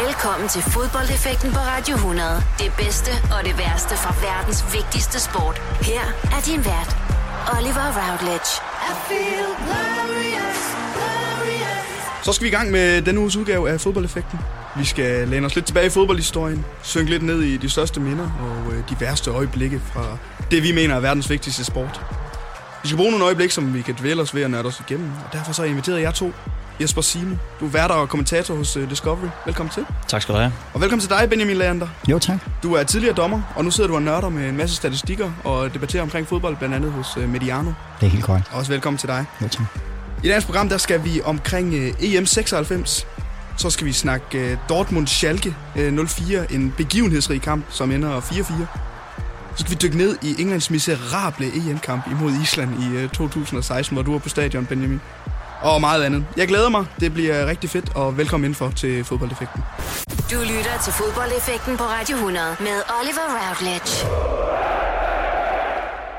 Velkommen til fodboldeffekten på Radio 100. Det bedste og det værste fra verdens vigtigste sport. Her er din vært, Oliver Routledge. I feel glorious, glorious. Så skal vi i gang med denne uges udgave af fodboldeffekten. Vi skal læne os lidt tilbage i fodboldhistorien, synke lidt ned i de største minder og øh, de værste øjeblikke fra det, vi mener er verdens vigtigste sport. Vi skal bruge nogle øjeblikke, som vi kan dvæle os ved at nørde os igennem, og derfor så har jeg inviteret jer to Jesper Simo. Du er værter og kommentator hos uh, Discovery. Velkommen til. Tak skal du have. Og velkommen til dig, Benjamin Leander. Jo, tak. Du er tidligere dommer, og nu sidder du og nørder med en masse statistikker og debatterer omkring fodbold, blandt andet hos uh, Mediano. Det er helt korrekt. Også velkommen til dig. Jo, tak. I dagens program, der skal vi omkring uh, EM 96. Så skal vi snakke uh, Dortmund-Schalke uh, 04, en begivenhedsrig kamp, som ender 4-4. Så skal vi dykke ned i Englands miserable EM-kamp imod Island i uh, 2016, hvor du var på stadion, Benjamin og meget andet. Jeg glæder mig. Det bliver rigtig fedt, og velkommen indenfor til Fodboldeffekten. Du lytter til Fodboldeffekten på Radio 100 med Oliver Routledge.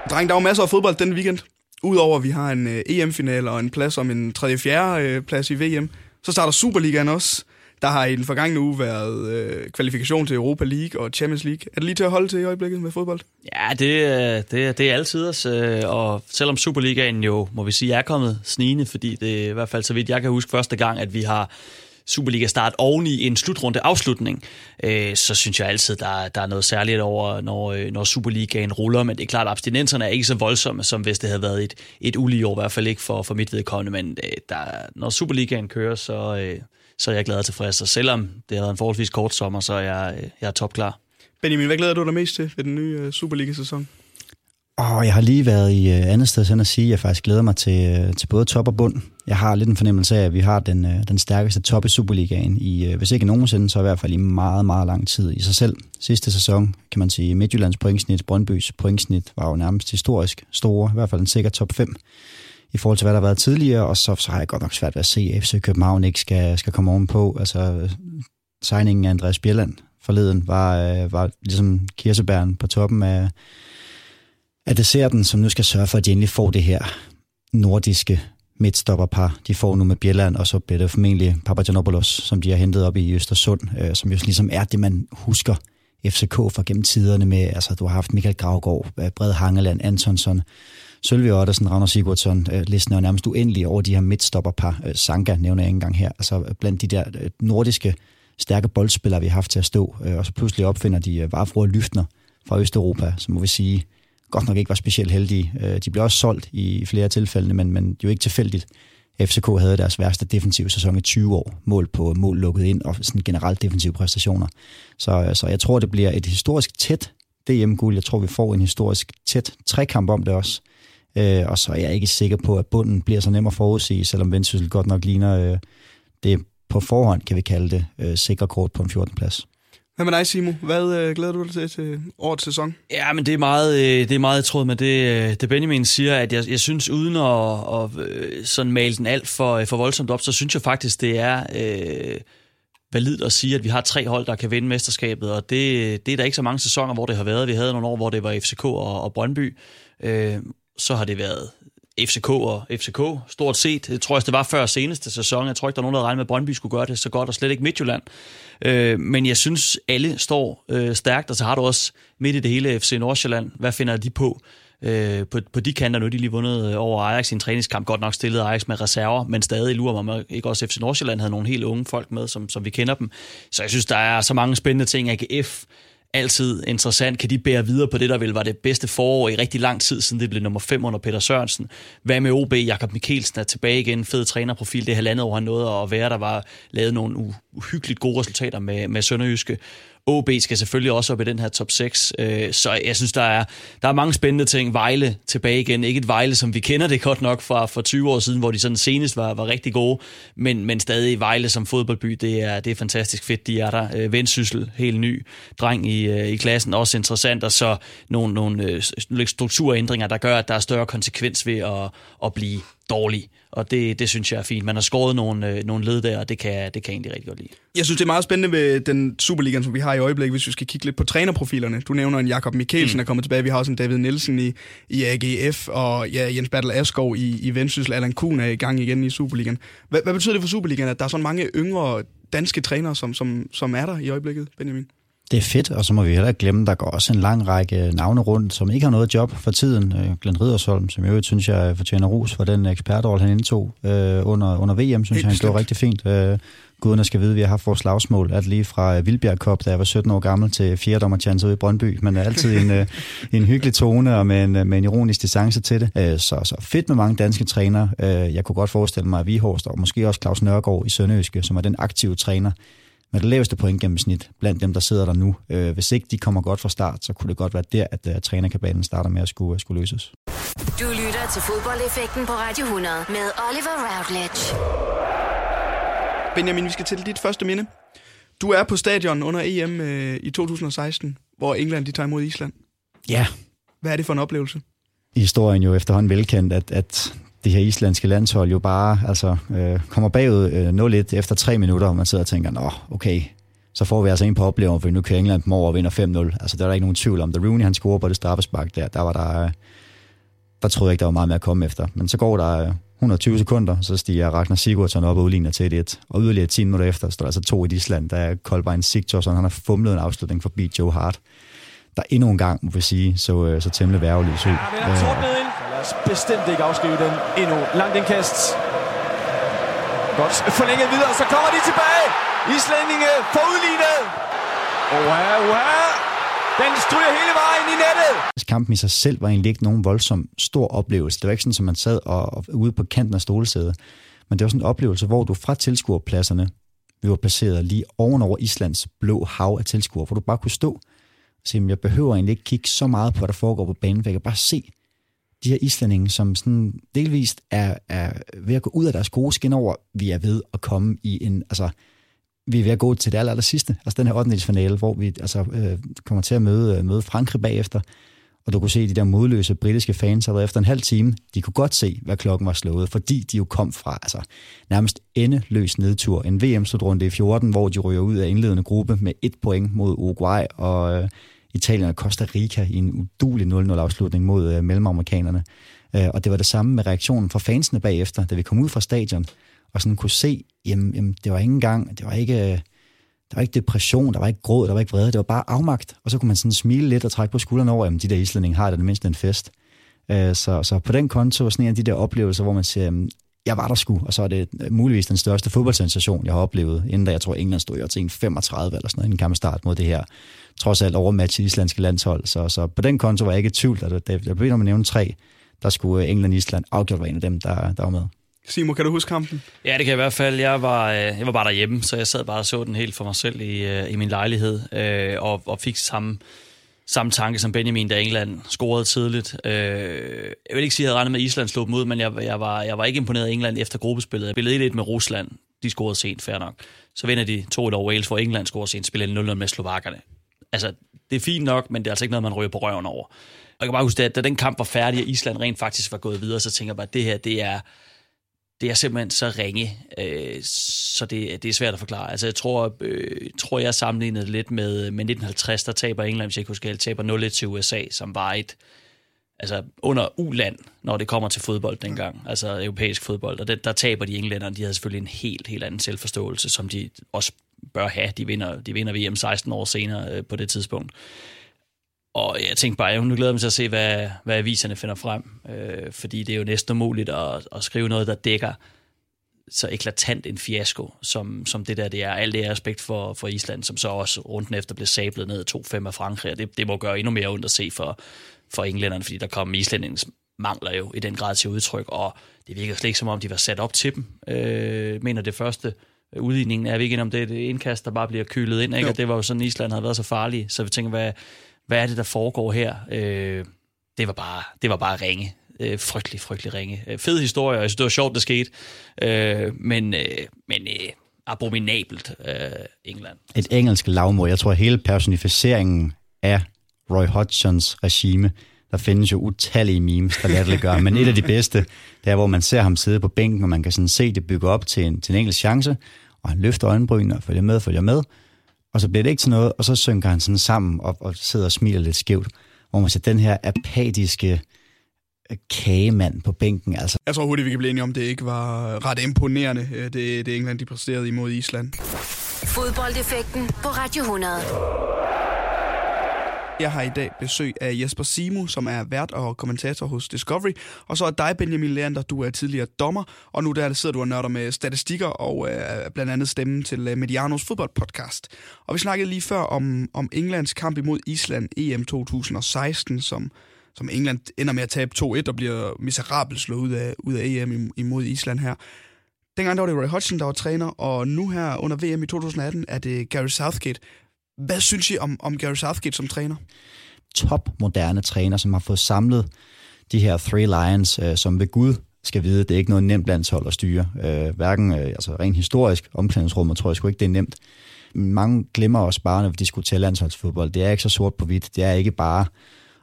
Dreng, der er jo masser af fodbold den weekend. Udover at vi har en uh, EM-final og en plads om en 3. 4. Uh, plads i VM, så starter Superligaen også. Der har i den forgangne uge været øh, kvalifikation til Europa League og Champions League. Er det lige til at holde til i øjeblikket med fodbold? Ja, det, øh, det, det er altid os. Øh, og selvom Superligaen jo, må vi sige, er kommet snigende, fordi det er i hvert fald så vidt jeg kan huske første gang, at vi har Superliga start oven i en slutrunde afslutning, øh, så synes jeg altid, der, der er noget særligt over, når, øh, når Superligaen ruller. Men det er klart, at abstinenserne er ikke så voldsomme, som hvis det havde været et, et ulige år, i hvert fald ikke for, for mit vedkommende. Men øh, der, når Superligaen kører, så, så er jeg glad og tilfreds. Og selvom det har været en forholdsvis kort sommer, så er jeg, jeg er topklar. Benjamin, hvad glæder du dig mest til ved den nye Superliga-sæson? Oh, jeg har lige været i andet sted sådan at sige, at jeg faktisk glæder mig til, til både top og bund. Jeg har lidt en fornemmelse af, at vi har den, den stærkeste top i Superligaen i, hvis ikke nogensinde, så i hvert fald i meget, meget lang tid i sig selv. Sidste sæson, kan man sige, Midtjyllands pointsnit, Brøndbys pointsnit var jo nærmest historisk store, i hvert fald en sikker top 5 i forhold til, hvad der har været tidligere, og så, så har jeg godt nok svært ved at se, at FC København ikke skal, skal komme ovenpå. Altså, signingen af Andreas Bjelland forleden var, øh, var ligesom kirsebæren på toppen af, af desserten, som nu skal sørge for, at de endelig får det her nordiske midtstopperpar, de får nu med Bjelland, og så bliver det formentlig Papagiannopoulos, som de har hentet op i Østersund, øh, som jo ligesom er det, man husker FCK fra gennem tiderne med, altså du har haft Michael Gravgaard, Bred Hangeland, Antonsson, Sølvi Ottersen, Ragnar Sigurdsson, øh, listen er nærmest uendelig over de her midtstopperpar. Øh, Sanka nævner jeg ikke engang her. Altså blandt de der øh, nordiske stærke boldspillere, vi har haft til at stå, øh, og så pludselig opfinder de øh, Varfro og Lyftner fra Østeuropa, som må vi sige, godt nok ikke var specielt heldige. Øh, de blev også solgt i flere tilfælde, men, men jo ikke tilfældigt. FCK havde deres værste defensive sæson i 20 år, mål på øh, mål lukket ind, og sådan generelt defensive præstationer. Så, øh, så jeg tror, det bliver et historisk tæt DM-guld. Jeg tror, vi får en historisk tæt trekamp om det også. Øh, og så er jeg ikke sikker på, at bunden bliver så nem at forudsige, selvom Vendsyssel godt nok ligner øh, det på forhånd, kan vi kalde det, øh, sikre kort på en 14. plads. Hvad med dig, Simo? Hvad øh, glæder du dig til til årets sæson? Ja, men det er meget, øh, det er meget tråd med det, øh, det Benjamin siger, at jeg, jeg synes, uden at, at øh, sådan male den alt for, øh, for voldsomt op, så synes jeg faktisk, det er øh, validt at sige, at vi har tre hold, der kan vinde mesterskabet, og det, det er der ikke så mange sæsoner, hvor det har været. Vi havde nogle år, hvor det var FCK og, og Brøndby. Øh, så har det været FCK og FCK, stort set. Jeg tror også, det var før seneste sæson. Jeg tror ikke, der er nogen, der regnede med, at Brøndby skulle gøre det så godt, og slet ikke Midtjylland. Øh, men jeg synes, alle står øh, stærkt, og så har du også midt i det hele FC Nordsjælland. Hvad finder de på? Øh, på, på de kanter nu, de lige vundet øh, over Ajax i en træningskamp. Godt nok stillet Ajax med reserver, men stadig lurer mig, om ikke også FC Nordsjælland havde nogle helt unge folk med, som, som vi kender dem. Så jeg synes, der er så mange spændende ting. AGF altid interessant. Kan de bære videre på det, der vel var det bedste forår i rigtig lang tid, siden det blev nummer 5 under Peter Sørensen? Hvad med OB? Jakob Mikkelsen er tilbage igen. Fed trænerprofil. Det halvandet år, han nåede at være. Der var lavet nogle uhyggeligt gode resultater med, med Sønderjyske. OB skal selvfølgelig også op i den her top 6, øh, så jeg synes, der er, der er mange spændende ting. Vejle tilbage igen. Ikke et Vejle, som vi kender det godt nok fra for 20 år siden, hvor de sådan senest var, var rigtig gode, men, men stadig Vejle som fodboldby, det er, det er fantastisk fedt, de er der. Øh, Vendsyssel, helt ny dreng i, øh, i klassen, også interessant, og så nogle, nogle øh, strukturændringer, der gør, at der er større konsekvens ved at, at blive dårlig og det, det synes jeg er fint. Man har skåret nogle, øh, nogle led der, og det kan, det kan jeg egentlig rigtig godt lide. Jeg synes, det er meget spændende ved den Superliga, som vi har i øjeblikket, hvis vi skal kigge lidt på trænerprofilerne. Du nævner en Jakob Mikkelsen, mm. er kommet tilbage. Vi har også en David Nielsen i, i AGF, og ja, Jens Bertel Askov i, i Vendsyssel. Allan Kuhn er i gang igen i Superligaen. Hvad, hvad betyder det for Superligaen, at der er så mange yngre danske trænere, som, som, som er der i øjeblikket, Benjamin. Det er fedt, og så må vi heller ikke glemme, der går også en lang række navne rundt, som ikke har noget job for tiden. Øh, Glenn Riddersholm, som jeg jo synes, jeg fortjener ros for den ekspertrolle, han indtog øh, under, under VM, synes Helt jeg, han gjorde rigtig fint. Øh, guderne skal vide, at vi har haft vores slagsmål, at lige fra Vildbjerg Cup, da jeg var 17 år gammel, til fjerdommerchance ude i Brøndby, men altid en, øh, en hyggelig tone og med en, med en ironisk distance til det. Øh, så, så fedt med mange danske trænere. Øh, jeg kunne godt forestille mig, at Vihorst og måske også Claus Nørgaard i Sønderjyske, som er den aktive træner, med det laveste point gennemsnit blandt dem, der sidder der nu. Øh, hvis ikke de kommer godt fra start, så kunne det godt være der, at uh, trænerkabalen starter med at skulle, uh, skulle løses. Du lytter til fodboldeffekten på Radio 100 med Oliver Routledge. Benjamin, vi skal til dit første minde. Du er på stadion under EM øh, i 2016, hvor England de tager imod Island. Ja. Hvad er det for en oplevelse? I historien jo efterhånden velkendt, at, at det her islandske landshold jo bare altså, øh, kommer bagud øh, 0-1 efter tre minutter, og man sidder og tænker, nå, okay, så får vi altså en på oplevelsen, for nu kører England dem over og vinder 5-0. Altså, der er der ikke nogen tvivl om. Da Rooney han scorer på det straffespark der, der var der, øh, der troede jeg ikke, der var meget mere at komme efter. Men så går der øh, 120 sekunder, så stiger Ragnar Sigurdsson op og udligner til 1 Og yderligere 10 minutter efter står der altså to i Island, der er Kolbein Sigthorsson, han har fumlet en afslutning forbi Joe Hart der endnu en gang, må vi sige, så, øh, så temmelig værveligt ud. Ja, bestemt ikke afskrive den endnu. Langt indkast. Godt forlænget videre, så kommer de tilbage. Islændinge får udlignet. Oha, oha. Den stryger hele vejen i nettet. Kampen i sig selv var egentlig ikke nogen voldsom stor oplevelse. Det var ikke sådan, som man sad og, og ude på kanten af stolesædet. Men det var sådan en oplevelse, hvor du fra tilskuerpladserne, vi var placeret lige ovenover Islands blå hav af tilskuere, hvor du bare kunne stå og sige, jeg behøver egentlig ikke kigge så meget på, hvad der foregår på banen, for jeg kan bare se, de her islændinge, som sådan delvist er, er ved at gå ud af deres gode skin over, vi er ved at komme i en, altså, vi er ved at gå til det aller, aller sidste, altså den her 8. finale, hvor vi altså, øh, kommer til at møde, øh, møde Frankrig bagefter, og du kunne se de der modløse britiske fans allerede efter en halv time, de kunne godt se, hvad klokken var slået, fordi de jo kom fra altså, nærmest endeløs nedtur. En VM-slutrunde i 14, hvor de ryger ud af indledende gruppe med et point mod Uruguay, og øh, Italien og Costa Rica i en udulig 0-0-afslutning mod øh, mellemamerikanerne. Øh, og det var det samme med reaktionen fra fansene bagefter, da vi kom ud fra stadion, og sådan kunne se, jamen, jamen det var ikke engang, det var ikke, øh, der var ikke depression, der var ikke gråd, der var ikke vrede, det var bare afmagt. Og så kunne man sådan smile lidt og trække på skuldrene over, jamen de der islændinge har da det mindste en fest. Øh, så, så på den konto var sådan en af de der oplevelser, hvor man siger, jamen, jeg var der sgu, og så er det øh, muligvis den største fodboldsensation, jeg har oplevet, inden da jeg tror, England stod i til en 35 eller sådan noget, inden start mod det her trods alt overmatch i islandske landshold. Så, så på den konto var jeg ikke i tvivl, at jeg blev med at nævne tre, der skulle England og Island afgjort være en af dem, der, der var med. Simon, kan du huske kampen? Ja, det kan jeg i hvert fald. Jeg var, øh, jeg var bare derhjemme, så jeg sad bare og så den helt for mig selv i, øh, i min lejlighed, øh, og, og fik samme, samme tanke som Benjamin, da England scorede tidligt. Øh, jeg vil ikke sige, at jeg havde regnet med, at Island slog dem ud, men jeg, jeg, var, jeg var ikke imponeret af England efter gruppespillet. Jeg spillede lidt med Rusland. De scorede sent, fair nok. Så vinder de 2-1 over Wales, hvor England scorede sent, spillede 0-0 med Slovakkerne altså, det er fint nok, men det er altså ikke noget, man ryger på røven over. Og jeg kan bare huske, at da den kamp var færdig, og Island rent faktisk var gået videre, så tænker jeg bare, at det her, det er, det er simpelthen så ringe, øh, så det, det er svært at forklare. Altså, jeg tror, øh, tror jeg sammenlignede lidt med, med 1950, der taber England, hvis jeg ikke husker helt, taber 0-1 til USA, som var et, altså under uland, når det kommer til fodbold dengang, altså europæisk fodbold, og det, der taber de englænderne, de havde selvfølgelig en helt, helt anden selvforståelse, som de også bør have. De vinder, de vinder VM 16 år senere øh, på det tidspunkt. Og jeg tænkte bare, jeg nu glæder mig til at se, hvad, hvad aviserne finder frem, øh, fordi det er jo næsten umuligt at, at skrive noget, der dækker så eklatant en fiasko, som, som det der det er. Alt det er respekt for, for Island, som så også runden efter blev sablet ned 2-5 af Frankrig, og det, det må gøre endnu mere ondt at se for, for englænderne, fordi der kom islændingens mangler jo i den grad til udtryk, og det virker slet ikke som om, de var sat op til dem. Øh, mener det første udligningen er vi ikke om det er et indkast, der bare bliver kylet ind, ikke? og det var jo sådan, Island havde været så farlig, så vi tænker, hvad, hvad er det, der foregår her? Øh, det, var bare, det var bare ringe. Øh, frygtelig, frygtelig ringe. Øh, fed historie, og jeg synes, det var sjovt, det skete, øh, men, øh, men øh, abominabelt øh, England. Et engelsk lavmod. Jeg tror, hele personificeringen af Roy Hodgsons regime, der findes jo utallige memes, der gøre, men et af de bedste, det er, hvor man ser ham sidde på bænken, og man kan sådan se det bygge op til en, til en enkelt chance, og han løfter øjenbrynene og følger med, følger med, og så bliver det ikke til noget, og så synker han sådan sammen og, og sidder og smiler lidt skævt, hvor man ser den her apatiske øh, kagemand på bænken. Altså. Jeg tror hurtigt, vi kan blive enige om, det ikke var ret imponerende, øh, det, det England de præsterede imod Island. Fodboldeffekten på Radio 100. Jeg har i dag besøg af Jesper Simu, som er vært og kommentator hos Discovery. Og så er dig, Benjamin Leander, du er tidligere dommer, og nu der sidder du og nørder med statistikker og øh, blandt andet stemmen til øh, Medianos fodboldpodcast. Og vi snakkede lige før om, om Englands kamp imod Island EM 2016, som, som England ender med at tabe 2-1 og bliver miserabelt slået ud af, ud af EM imod Island her. Dengang der var det Roy Hodgson, der var træner, og nu her under VM i 2018 er det Gary Southgate. Hvad synes I om, om Gary Southgate som træner? Top moderne træner, som har fået samlet de her Three Lions, øh, som ved Gud skal vide, det er ikke noget nemt landshold at styre. Øh, hverken øh, altså rent historisk, omklædningsrummet tror jeg sgu ikke, det er nemt. Mange glemmer også bare, når vi diskuterer landsholdsfodbold. Det er ikke så sort på hvidt. Det er ikke bare,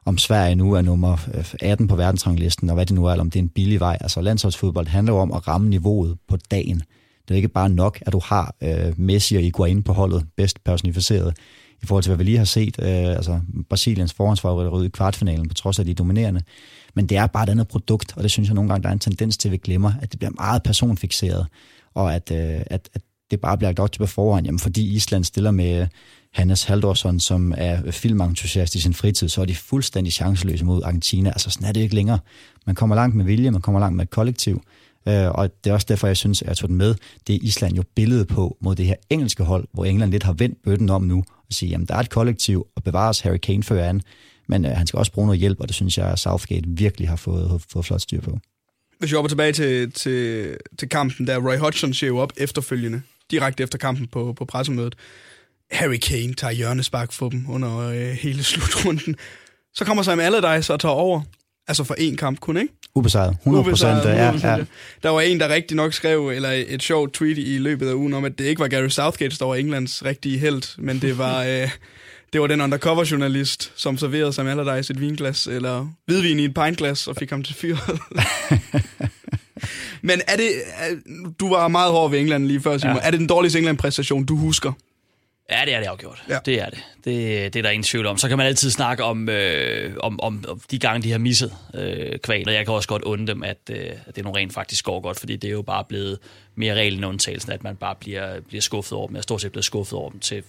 om Sverige nu er nummer øh, 18 på verdensranglisten, og hvad det nu er, eller om det er en billig vej. Altså landsholdsfodbold handler jo om at ramme niveauet på dagen. Det er ikke bare nok, at du har øh, Messi og Higuain på holdet, bedst personificeret, i forhold til, hvad vi lige har set. Øh, altså Brasiliens forhåndsfavorit i kvartfinalen, på trods af de dominerende. Men det er bare et andet produkt, og det synes jeg nogle gange, der er en tendens til, at vi glemmer, at det bliver meget personfixeret, og at, øh, at, at det bare bliver lagt op til på forhånd, jamen fordi Island stiller med Hannes Haldorsson, som er filmentusiast i sin fritid, så er de fuldstændig chanceløse mod Argentina. Altså sådan er det ikke længere. Man kommer langt med vilje, man kommer langt med et kollektiv, Øh, og det er også derfor, jeg synes, at jeg tog den med. Det er Island jo billedet på mod det her engelske hold, hvor England lidt har vendt bøtten om nu og siger, jamen der er et kollektiv, og bevares Harry Kane før an, men øh, han skal også bruge noget hjælp, og det synes jeg, at Southgate virkelig har fået, fået flot styr på. Hvis vi hopper tilbage til, til, til kampen, der Roy Hodgson ser jo op efterfølgende, direkte efter kampen på, på pressemødet. Harry Kane tager hjørnespark for dem under øh, hele slutrunden. Så kommer Sam Allardyce og tager over. Altså for én kamp kun, ikke? Ubesejret. 100 procent. Ja, ja. Der var en, der rigtig nok skrev, eller et sjovt tweet i løbet af ugen, om at det ikke var Gary Southgate, der var Englands rigtige held, men det var, øh, det var den undercover-journalist, som serverede Sam Allardyce et vinglas, eller hvidvin i et pintglas, og fik ham til fyret. men er det, er, du var meget hård ved England lige før, Simon. Ja. Er det den dårligste England-præstation, du husker? Ja, det er det afgjort. Ja. Det er det. det. Det er der ingen tvivl om. Så kan man altid snakke om, øh, om, om, om de gange, de har misset øh, kval, og jeg kan også godt undre dem, at, øh, at det nu rent faktisk går godt, fordi det er jo bare blevet mere regel end undtagelsen, at man bare bliver, bliver skuffet over dem. Jeg er stort set blevet skuffet over dem til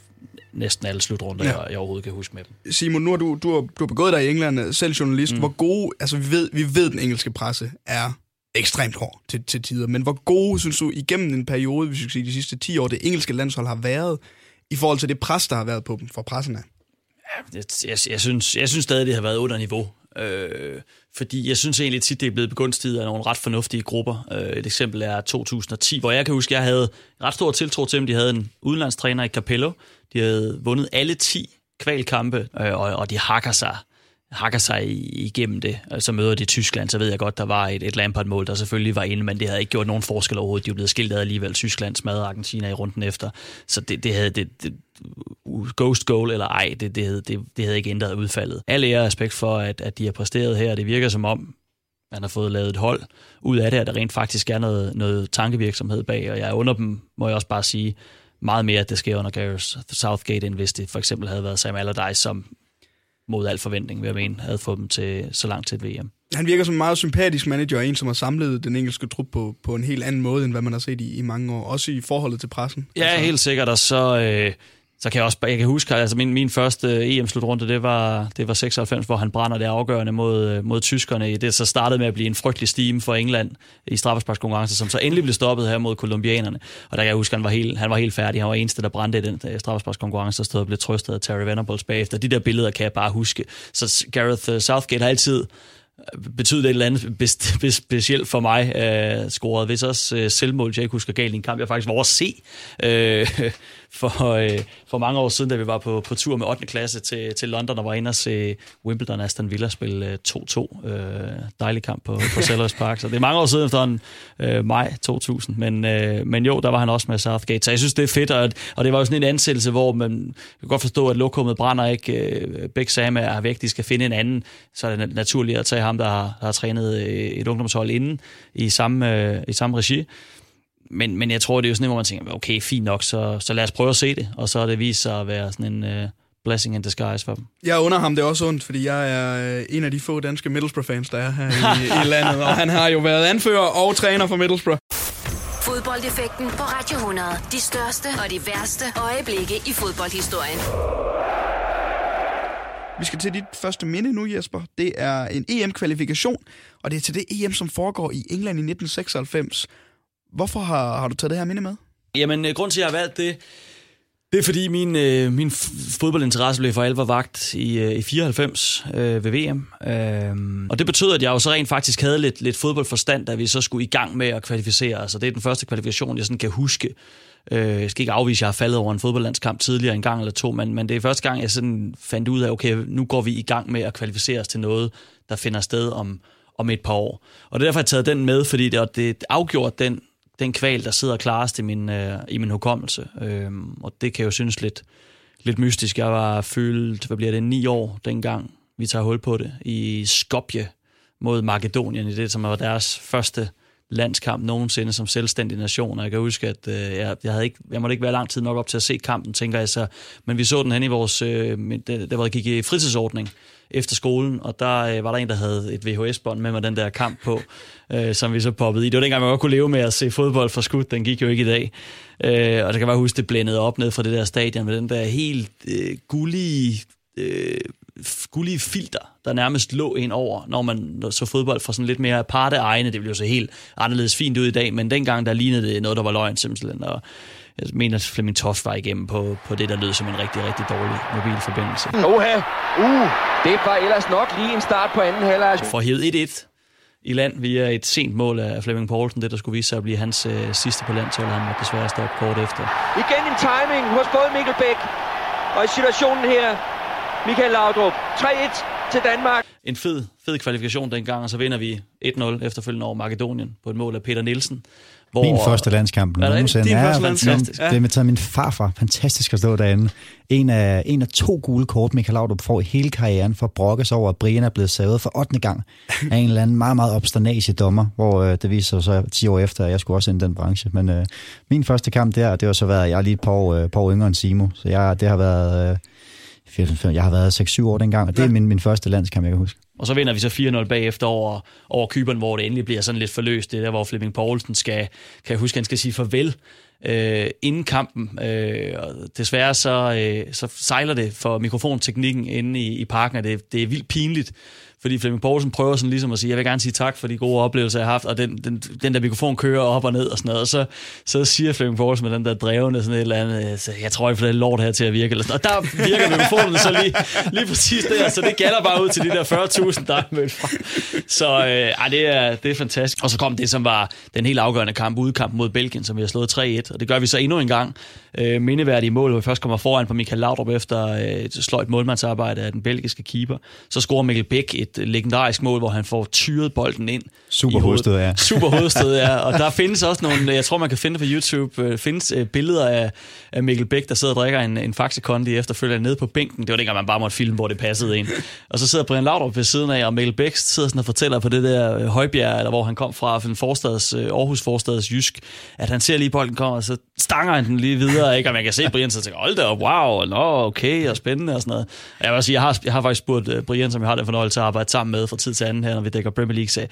næsten alle slutrunder, ja. jeg, jeg overhovedet kan huske med dem. Simon, nu har du, du, har, du har begået dig i England, selv journalist. Mm. Hvor gode, altså vi ved, vi ved, den engelske presse er ekstremt hård til, til tider, men hvor gode, synes du, igennem en periode, hvis vi skal sige de sidste 10 år, det engelske landshold har været i forhold til det pres, der har været på dem fra pressen af? Jeg, jeg, jeg, synes, jeg synes stadig, det har været under niveau. Øh, fordi jeg synes egentlig tit, det er blevet begunstiget af nogle ret fornuftige grupper. Øh, et eksempel er 2010, hvor jeg kan huske, jeg havde ret stor tiltro til dem. De havde en udenlandstræner i Capello. De havde vundet alle 10 kvalkampe, øh, og, og de hakker sig hakker sig igennem det. Så møder de Tyskland, så ved jeg godt, der var et, et Lampard-mål, der selvfølgelig var inde, men det havde ikke gjort nogen forskel overhovedet. De blev blevet skilt alligevel. Tyskland smadrede Argentina i runden efter. Så det, det havde det, det, ghost goal eller ej, det, det, havde, det, det havde ikke ændret udfaldet. Alle ære respekt for, at, at de har præsteret her. Det virker som om, man har fået lavet et hold ud af det, at der rent faktisk er noget, noget tankevirksomhed bag, og jeg under dem, må jeg også bare sige, meget mere, at det sker under Gareth Southgate, end hvis det for eksempel havde været Sam Allardyce, som mod al forventning, vil jeg mene, havde fået dem til så langt til et VM. Han virker som en meget sympatisk manager, og en, som har samlet den engelske trup på, på en helt anden måde, end hvad man har set i, i mange år. Også i forholdet til pressen. Ja, altså. helt sikkert. Og så, øh, så kan jeg også jeg kan huske, altså min, min første EM-slutrunde, det var, det var 96, hvor han brænder det afgørende mod, øh, mod tyskerne. Det så startede med at blive en frygtelig steam for England i straffesparkskonkurrence, som så endelig blev stoppet her mod kolumbianerne. Og der kan jeg huske, han var helt, han var helt færdig. Han var eneste, der brændte i den øh, straffesparkskonkurrence, og stod og blev trøstet af Terry Venables bagefter. De der billeder kan jeg bare huske. Så Gareth øh, Southgate har altid betyder det et eller andet specielt for mig, øh, scoret. Hvis også øh, selvmål, jeg ikke husker galt i en kamp, jeg faktisk var over at se øh, for, øh, for mange år siden, da vi var på, på tur med 8. klasse til, til London og var inde og se Wimbledon Aston Villa spille øh, 2-2. Øh, dejlig kamp på, på Sellers Park. Så det er mange år siden efter en øh, maj 2000. Men, øh, men jo, der var han også med Southgate. Så jeg synes, det er fedt, og, og det var jo sådan en ansættelse, hvor man kan godt forstå, at lokummet brænder ikke. Øh, begge Sam er væk, de skal finde en anden. Så er det naturligt at tage ham, der har, der har trænet øh, et ungdomshold inden i samme, øh, i samme regi men, men jeg tror, det er jo sådan hvor man tænker, okay, fint nok, så, så lad os prøve at se det. Og så er det vist sig at være sådan en uh, blessing in disguise for dem. Jeg under ham det er også ondt, fordi jeg er øh, en af de få danske Middlesbrough-fans, der er her i, i landet. Og han har jo været anfører og træner for Middlesbrough Fodboldeffekten på Radio 100. De største og de værste øjeblikke i fodboldhistorien. Vi skal til dit første minde nu, Jesper. Det er en EM-kvalifikation, og det er til det EM, som foregår i England i 1996. Hvorfor har, har du taget det her minde med? Jamen, øh, grund til, at jeg har valgt det, det er fordi min, øh, min fodboldinteresse blev for alvor vagt i, øh, i 94 øh, ved VM. Øh, og det betød, at jeg jo så rent faktisk havde lidt, lidt fodboldforstand, da vi så skulle i gang med at kvalificere. Altså det er den første kvalifikation, jeg sådan kan huske. Øh, jeg skal ikke afvise, at jeg har faldet over en fodboldlandskamp tidligere en gang eller to, men, men det er første gang, jeg sådan fandt ud af, okay, nu går vi i gang med at kvalificere os til noget, der finder sted om, om et par år. Og det er derfor, jeg har taget den med, fordi det, det afgjorde den den kval, der sidder klarest i min, øh, i min hukommelse. Øh, og det kan jo synes lidt, lidt mystisk. Jeg var fyldt, hvad bliver det, ni år dengang, vi tager hul på det, i Skopje mod Makedonien, i det, som var deres første landskamp nogensinde som selvstændig nation, og jeg kan huske, at øh, jeg, jeg, havde ikke, jeg måtte ikke være lang tid nok op til at se kampen, tænker jeg så, men vi så den hen i vores, øh, der, der var gik i fritidsordning, efter skolen, og der øh, var der en, der havde et VHS-bånd med mig den der kamp på, øh, som vi så poppede i. Det var dengang, man godt kunne leve med at se fodbold for skud. Den gik jo ikke i dag. Øh, og så kan bare huske, det blændede op ned fra det der stadion med den der helt øh, gullige, øh, gullige filter, der nærmest lå ind over, når man så fodbold fra sådan lidt mere aparte egne. Det ville jo så helt anderledes fint ud i dag, men dengang der lignede det noget, der var løgn simpelthen. Og jeg mener, at Flemming Toft var igennem på, på det, der lød som en rigtig, rigtig dårlig mobilforbindelse. Oha, uh, det var ellers nok lige en start på anden halvleg. For hævet 1-1 i land via et sent mål af Flemming Poulsen, det der skulle vise sig at blive hans øh, sidste på landsholdet. Han måtte desværre stoppe kort efter. Igen en timing hos både Mikkel Bæk og i situationen her, Michael Laudrup. 3-1 til Danmark. En fed, fed kvalifikation dengang, og så vinder vi 1-0 efterfølgende over Makedonien på et mål af Peter Nielsen. Hvor, min første landskamp nogensinde. Din første landskamp. Ja. Det er med taget min farfar. Fantastisk at stå derinde. En af, en af to gule kort, Michael Laudrup får i hele karrieren for at brokke sig over, at Brian er blevet savet for 8. gang af en eller anden meget, meget obsternage dommer, hvor øh, det viser sig så 10 år efter, at jeg skulle også ind i den branche. Men øh, min første kamp der, det har så været, jeg er lige et par år, øh, par år yngre end Simo, så jeg, det har været... Øh, jeg har været 6-7 år dengang, og det er min, min første landskamp, jeg kan huske. Og så vinder vi så 4-0 bagefter over, over Kyberen, hvor det endelig bliver sådan lidt forløst. Det er der, hvor Flemming Poulsen skal, kan jeg huske, han skal sige farvel øh, inden kampen. Øh, og desværre så, øh, så sejler det for mikrofonteknikken inde i, i parken, og det, det er vildt pinligt fordi Flemming Poulsen prøver sådan ligesom at sige, jeg vil gerne sige tak for de gode oplevelser, jeg har haft, og den, den, den der mikrofon kører op og ned og sådan noget, og så, så siger Flemming Poulsen med den der drevende sådan et eller andet, øh, så jeg tror, jeg får det lort her til at virke, eller sådan, og der virker mikrofonen så lige, lige præcis der, så det gælder bare ud til de der 40.000, der er mødt fra. Så øh, ej, det, er, det er fantastisk. Og så kom det, som var den helt afgørende kamp, udkamp mod Belgien, som vi har slået 3-1, og det gør vi så endnu en gang. Øh, mindeværdige mål, hvor vi først kommer foran på Michael Laudrup efter øh, sløjt målmandsarbejde af den belgiske keeper. Så scorer Mikkel Bæk et legendarisk mål, hvor han får tyret bolden ind. Super hovedstød, ja. Super hovedstød, ja. Og der findes også nogle, jeg tror man kan finde på YouTube, øh, findes øh, billeder af, af Mikkel Bæk, der sidder og drikker en, en Faxe Kondi efterfølgende nede på bænken. Det var dengang, man bare måtte filme, hvor det passede ind. Og så sidder Brian Laudrup ved siden af, og Mikkel Bæk sidder sådan og fortæller på det der øh, højbjerg, eller hvor han kom fra, fra en forstads, Aarhus forstads Jysk, at han ser lige bolden kommer, og så stanger han den lige videre, ikke? og man kan se Brian, så tænker, hold da op, wow, nå, okay, og spændende og sådan noget. Og jeg vil sige, jeg har, jeg har faktisk spurgt øh, Brian, som jeg har den fornøjelse at arbejde sammen med fra tid til anden her, når vi dækker Premier League, så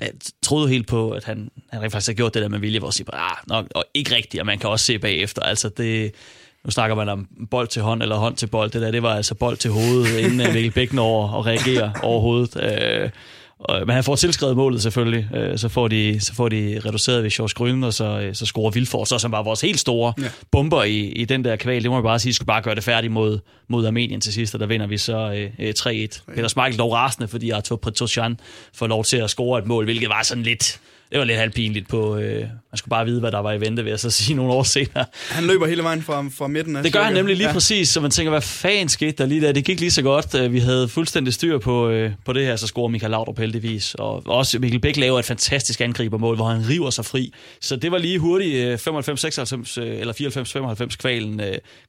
jeg troede helt på, at han, han faktisk har gjort det der med vilje, hvor jeg siger, ah, nok, og ikke rigtigt, og man kan også se bagefter. Altså det, nu snakker man om bold til hånd eller hånd til bold. Det der, det var altså bold til hovedet, inden øh, Mikkel Bækken over og reagerer overhovedet. Øh, men han får tilskrevet målet selvfølgelig. Øh, så får de, så får de reduceret ved Sjors Grøn, og så, øh, så scorer Vilfors, så som var vores helt store ja. bomber i, i den der kval. Det må man bare sige, skulle bare gøre det færdigt mod, mod Armenien til sidst, og der vinder vi så øh, 3-1. Peter Smeichel dog rasende, fordi Arthur Pretosjan får lov til at score et mål, hvilket var sådan lidt det var lidt halvpinligt på, øh, man skulle bare vide, hvad der var i vente, vil jeg så sige nogle år senere. Han løber hele vejen fra, fra midten af Det gør han nemlig lige ja. præcis, så man tænker, hvad fanden skete der lige der? Det gik lige så godt. Øh, vi havde fuldstændig styr på, øh, på det her, så scorer Michael Laudrup heldigvis. Og også Mikkel Bæk laver et fantastisk angribermål, hvor han river sig fri. Så det var lige hurtigt 95-96 øh, eller 94-95 kvalen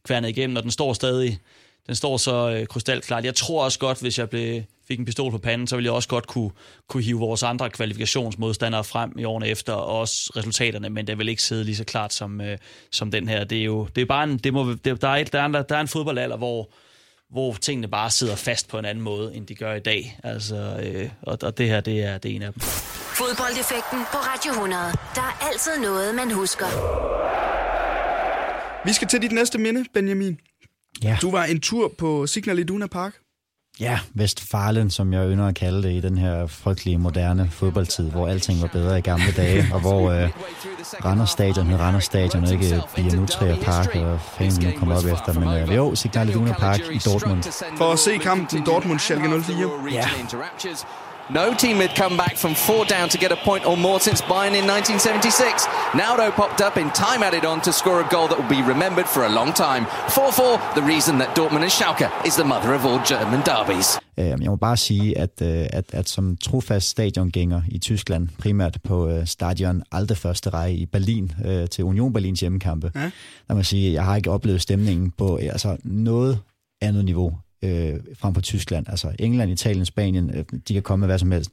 kværnet igennem, og den står stadig den står så øh, krystalklart. Jeg tror også godt, hvis jeg blev, fik en pistol på panden, så ville jeg også godt kunne, kunne hive vores andre kvalifikationsmodstandere frem i årene efter, og også resultaterne, men det vil ikke sidde lige så klart som, øh, som den her. Det er jo det er bare en, det må, det, der, er et, der, er en, der er en fodboldalder, hvor, hvor tingene bare sidder fast på en anden måde, end de gør i dag. Altså, øh, og, og det her, det er, det er en af dem. Fodboldeffekten på Radio 100. Der er altid noget, man husker. Vi skal til dit næste minde, Benjamin. Ja. Du var en tur på Signal Iduna Park. Ja, Vestfalen, som jeg ynder at kalde det i den her frygtelige moderne fodboldtid, hvor alting var bedre i gamle dage, og hvor øh, Randers Stadion hed Randers Stadion, ikke Bianutria Park, og fanden nu kommer op efter. Men øh, jo, Signal Iduna Park i Dortmund. For at se kampen Dortmund-Schalke 04. Ja. No team had come back from four down to get a point or more since Bayern in 1976. Naldo popped up in time added on to score a goal that will be remembered for a long time. 4-4, the reason that Dortmund and Schalke is the mother of all German derbies. Øh, Jeg må bare sige, at, øh, at, at som trofast stadiongænger i Tyskland, primært på øh, stadion Alte første række i Berlin øh, til Union Berlins hjemmekampe, ja. der må jeg sige, at jeg har ikke oplevet stemningen på altså noget andet niveau øh, frem for Tyskland. Altså England, Italien, Spanien, øh, de kan komme med hvad som helst.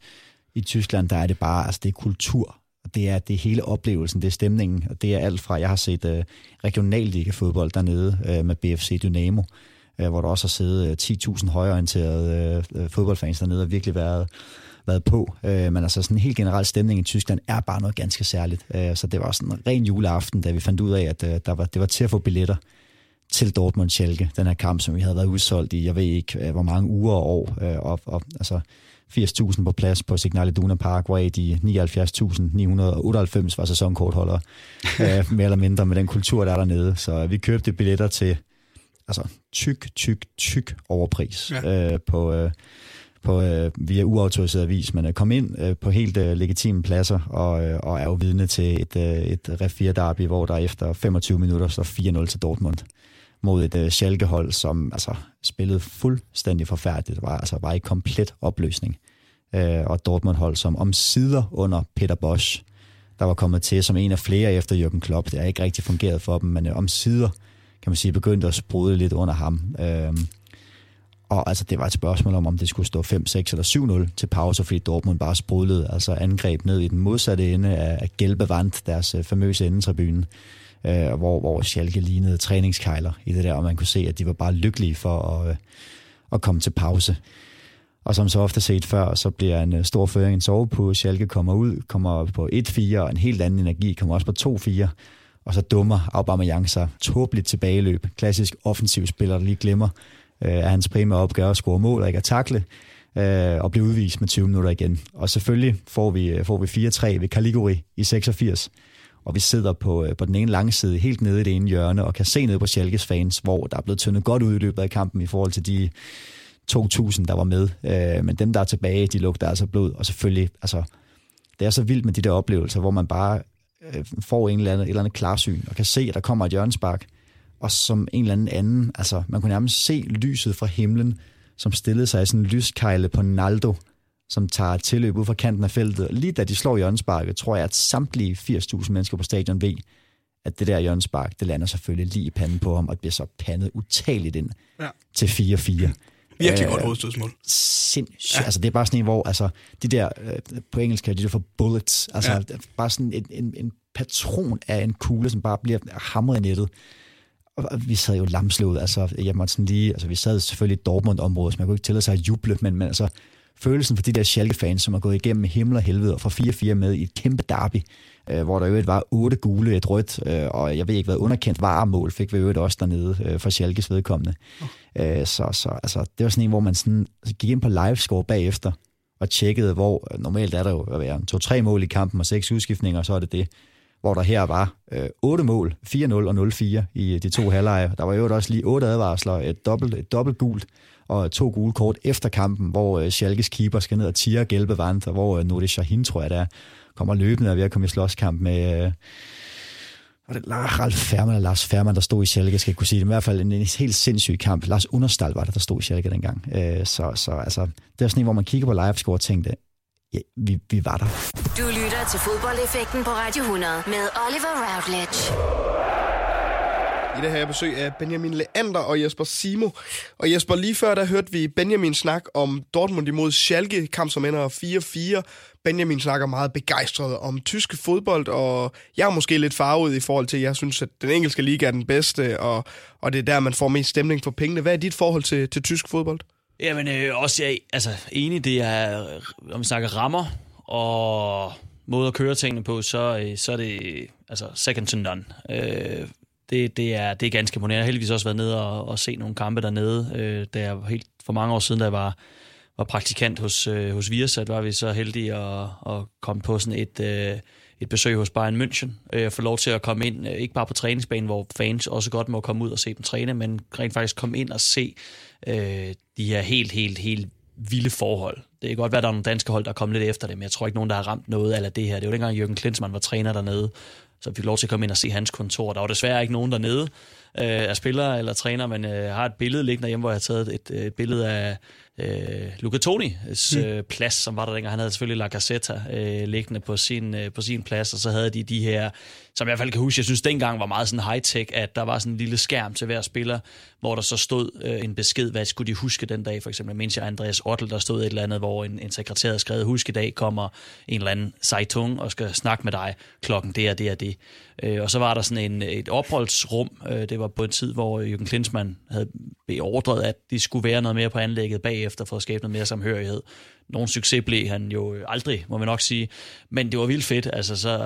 I Tyskland, der er det bare, altså det er kultur. Og det er, det er hele oplevelsen, det er stemningen, og det er alt fra, jeg har set øh, regionalliga-fodbold dernede øh, med BFC Dynamo, øh, hvor der også har siddet øh, 10.000 højorienterede øh, øh, fodboldfans dernede og virkelig været, været på. Øh, men altså sådan en helt generel stemning i Tyskland er bare noget ganske særligt. Øh, så det var sådan en ren juleaften, da vi fandt ud af, at øh, der var, det var til at få billetter til Dortmund Schalke, den her kamp, som vi havde været udsolgt i, jeg ved ikke, øh, hvor mange uger og år, øh, og, og altså 80.000 på plads på Signal Iduna Park, hvor de 79.998 var sæsonkortholdere, øh, mere eller mindre med den kultur, der er dernede. Så vi købte billetter til altså tyk, tyk, tyk overpris ja. øh, på, øh, på øh, via uautoriseret vis, men øh, kom ind øh, på helt øh, legitime pladser og, øh, og er jo vidne til et, øh, et ref derby, hvor der efter 25 minutter står 4-0 til Dortmund mod et øh, Schalke-hold, som altså, spillede fuldstændig forfærdeligt. Det var, altså, var i komplet opløsning. Øh, og Dortmund-hold, som om sider under Peter Bosch, der var kommet til som en af flere efter Jürgen Klopp. Det har ikke rigtig fungeret for dem, men øh, om sider, kan man sige, begyndte at sprudle lidt under ham. Øh, og altså, det var et spørgsmål om, om det skulle stå 5-6 eller 7-0 til pause, fordi Dortmund bare sprudlede, altså angreb ned i den modsatte ende af, Gelbe Gelbevand, deres øh, famøse endetribune øh, hvor, hvor Schalke lignede træningskejler i det der, og man kunne se, at de var bare lykkelige for at, øh, at komme til pause. Og som så ofte set før, så bliver en øh, stor føring en sovepud. Schalke kommer ud, kommer på 1-4, og en helt anden energi kommer også på 2-4. Og så dummer Aubameyang sig tåbeligt tilbageløb. Klassisk offensiv spiller, der lige glemmer, øh, er hans primære opgave at score mål og ikke at takle øh, og blive udvist med 20 minutter igen. Og selvfølgelig får vi, øh, får vi 4-3 ved Caliguri i 86 og vi sidder på, øh, på den ene lange side, helt nede i det ene hjørne, og kan se ned på Schalkes fans, hvor der er blevet tyndet godt ud i løbet af kampen i forhold til de 2.000, der var med. Øh, men dem, der er tilbage, de lugter altså blod, og selvfølgelig, altså, det er så vildt med de der oplevelser, hvor man bare øh, får en eller anden, et eller andet klarsyn, og kan se, at der kommer et hjørnespark, og som en eller anden anden, altså, man kunne nærmest se lyset fra himlen, som stillede sig i sådan en lyskejle på Naldo, som tager tilløb ud fra kanten af feltet. Lige da de slår hjørnesparket, tror jeg, at samtlige 80.000 mennesker på stadion ved, at det der hjørnespark, det lander selvfølgelig lige i panden på ham, og bliver så pandet utageligt ind ja. til 4-4. Virkelig øh, godt hovedstødsmål. Sindssygt. Ja. Altså, det er bare sådan en, hvor altså, de der, øh, på engelsk kalder de det for bullets, altså ja. bare sådan en, en, en patron af en kugle, som bare bliver hamret i nettet. Og vi sad jo lamslået, altså, jeg måtte sådan lige, altså, vi sad selvfølgelig i Dortmund-området, så man kunne ikke tillade sig at juble, men, men altså, følelsen for de der Schalke-fans, som har gået igennem himmel og helvede og får 4-4 med i et kæmpe derby, øh, hvor der jo var otte gule, et rødt, øh, og jeg ved ikke hvad, underkendt varemål fik vi jo også dernede øh, for Schalkes vedkommende. Okay. Øh, så, så altså, det var sådan en, hvor man sådan, altså, gik ind på livescore bagefter, og tjekkede, hvor normalt er der jo at være to-tre mål i kampen og seks udskiftninger, og så er det det hvor der her var øh, 8 mål, 4-0 og 0-4 i øh, de to halvleje. Der var jo også lige otte advarsler, et dobbelt, et dobbelt gult og to gule kort efter kampen, hvor øh, Schalkes keeper skal ned og tiger Gelbe Vand, og hvor øh, Nordi Shahin, tror jeg, der kommer løbende og ved at komme i slåskamp med... Øh, var det Ralf Færman eller Lars Færman, der stod i Schalke, skal jeg kunne sige det. I hvert fald en, en helt sindssyg kamp. Lars Understal var det, der stod i Schalke dengang. Øh, så, så altså, det er sådan en, hvor man kigger på livescore og tænkte, ja, vi, vi var der. Du lytter til fodboldeffekten på Radio 100 med Oliver Routledge. I det her besøg af Benjamin Leander og Jesper Simo. Og Jesper, lige før der hørte vi Benjamin snak om Dortmund imod Schalke, kamp som ender 4-4. Benjamin snakker meget begejstret om tyske fodbold, og jeg er måske lidt farvet i forhold til, at jeg synes, at den engelske liga er den bedste, og, og det er der, man får mest stemning for pengene. Hvad er dit forhold til, til tysk fodbold? Jamen, øh, også jeg altså, enig, det er, øh, om vi snakker rammer, og måde at køre tingene på, så, øh, så er det altså second to none. Øh, det, det, er, det er ganske imponerende. Jeg har heldigvis også været nede og, og se nogle kampe dernede. Øh, da jeg helt for mange år siden, da jeg var, var praktikant hos, øh, hos Viasat, var vi så heldige at, at komme på sådan et, øh, et besøg hos Bayern München. Øh, få lov til at komme ind, øh, ikke bare på træningsbanen, hvor fans også godt må komme ud og se dem træne, men rent faktisk komme ind og se øh, de her helt, helt, helt vilde forhold. Det kan godt være, at der er nogle danske hold, der er kommet lidt efter det, men jeg tror ikke, nogen, der har ramt noget af det her. Det var dengang, Jørgen Klinsmann var træner dernede, så vi fik lov til at komme ind og se hans kontor. Der var desværre ikke nogen dernede øh, af spillere eller træner, men øh, har et billede liggende hjemme, hvor jeg har taget et, et billede af øh, Luca Tonis mm. øh, plads, som var der dengang. Han havde selvfølgelig La Gazzetta øh, liggende på sin, øh, på sin plads, og så havde de de her, som jeg i hvert fald kan huske, jeg synes dengang var meget sådan high-tech, at der var sådan en lille skærm til hver spiller, hvor der så stod øh, en besked, hvad skulle de huske den dag, for eksempel. mens jeg Andreas Ottel, der stod et eller andet, hvor en, en sekretær havde skrevet, husk i dag kommer en eller anden sejtung og skal snakke med dig klokken det og det og det. Øh, og så var der sådan en, et opholdsrum, øh, det var på en tid, hvor Jürgen Klinsmann havde beordret, at de skulle være noget mere på anlægget bagefter for at skabe noget mere samhørighed. Nogen succes blev han jo aldrig, må man nok sige. Men det var vildt fedt. Altså, så,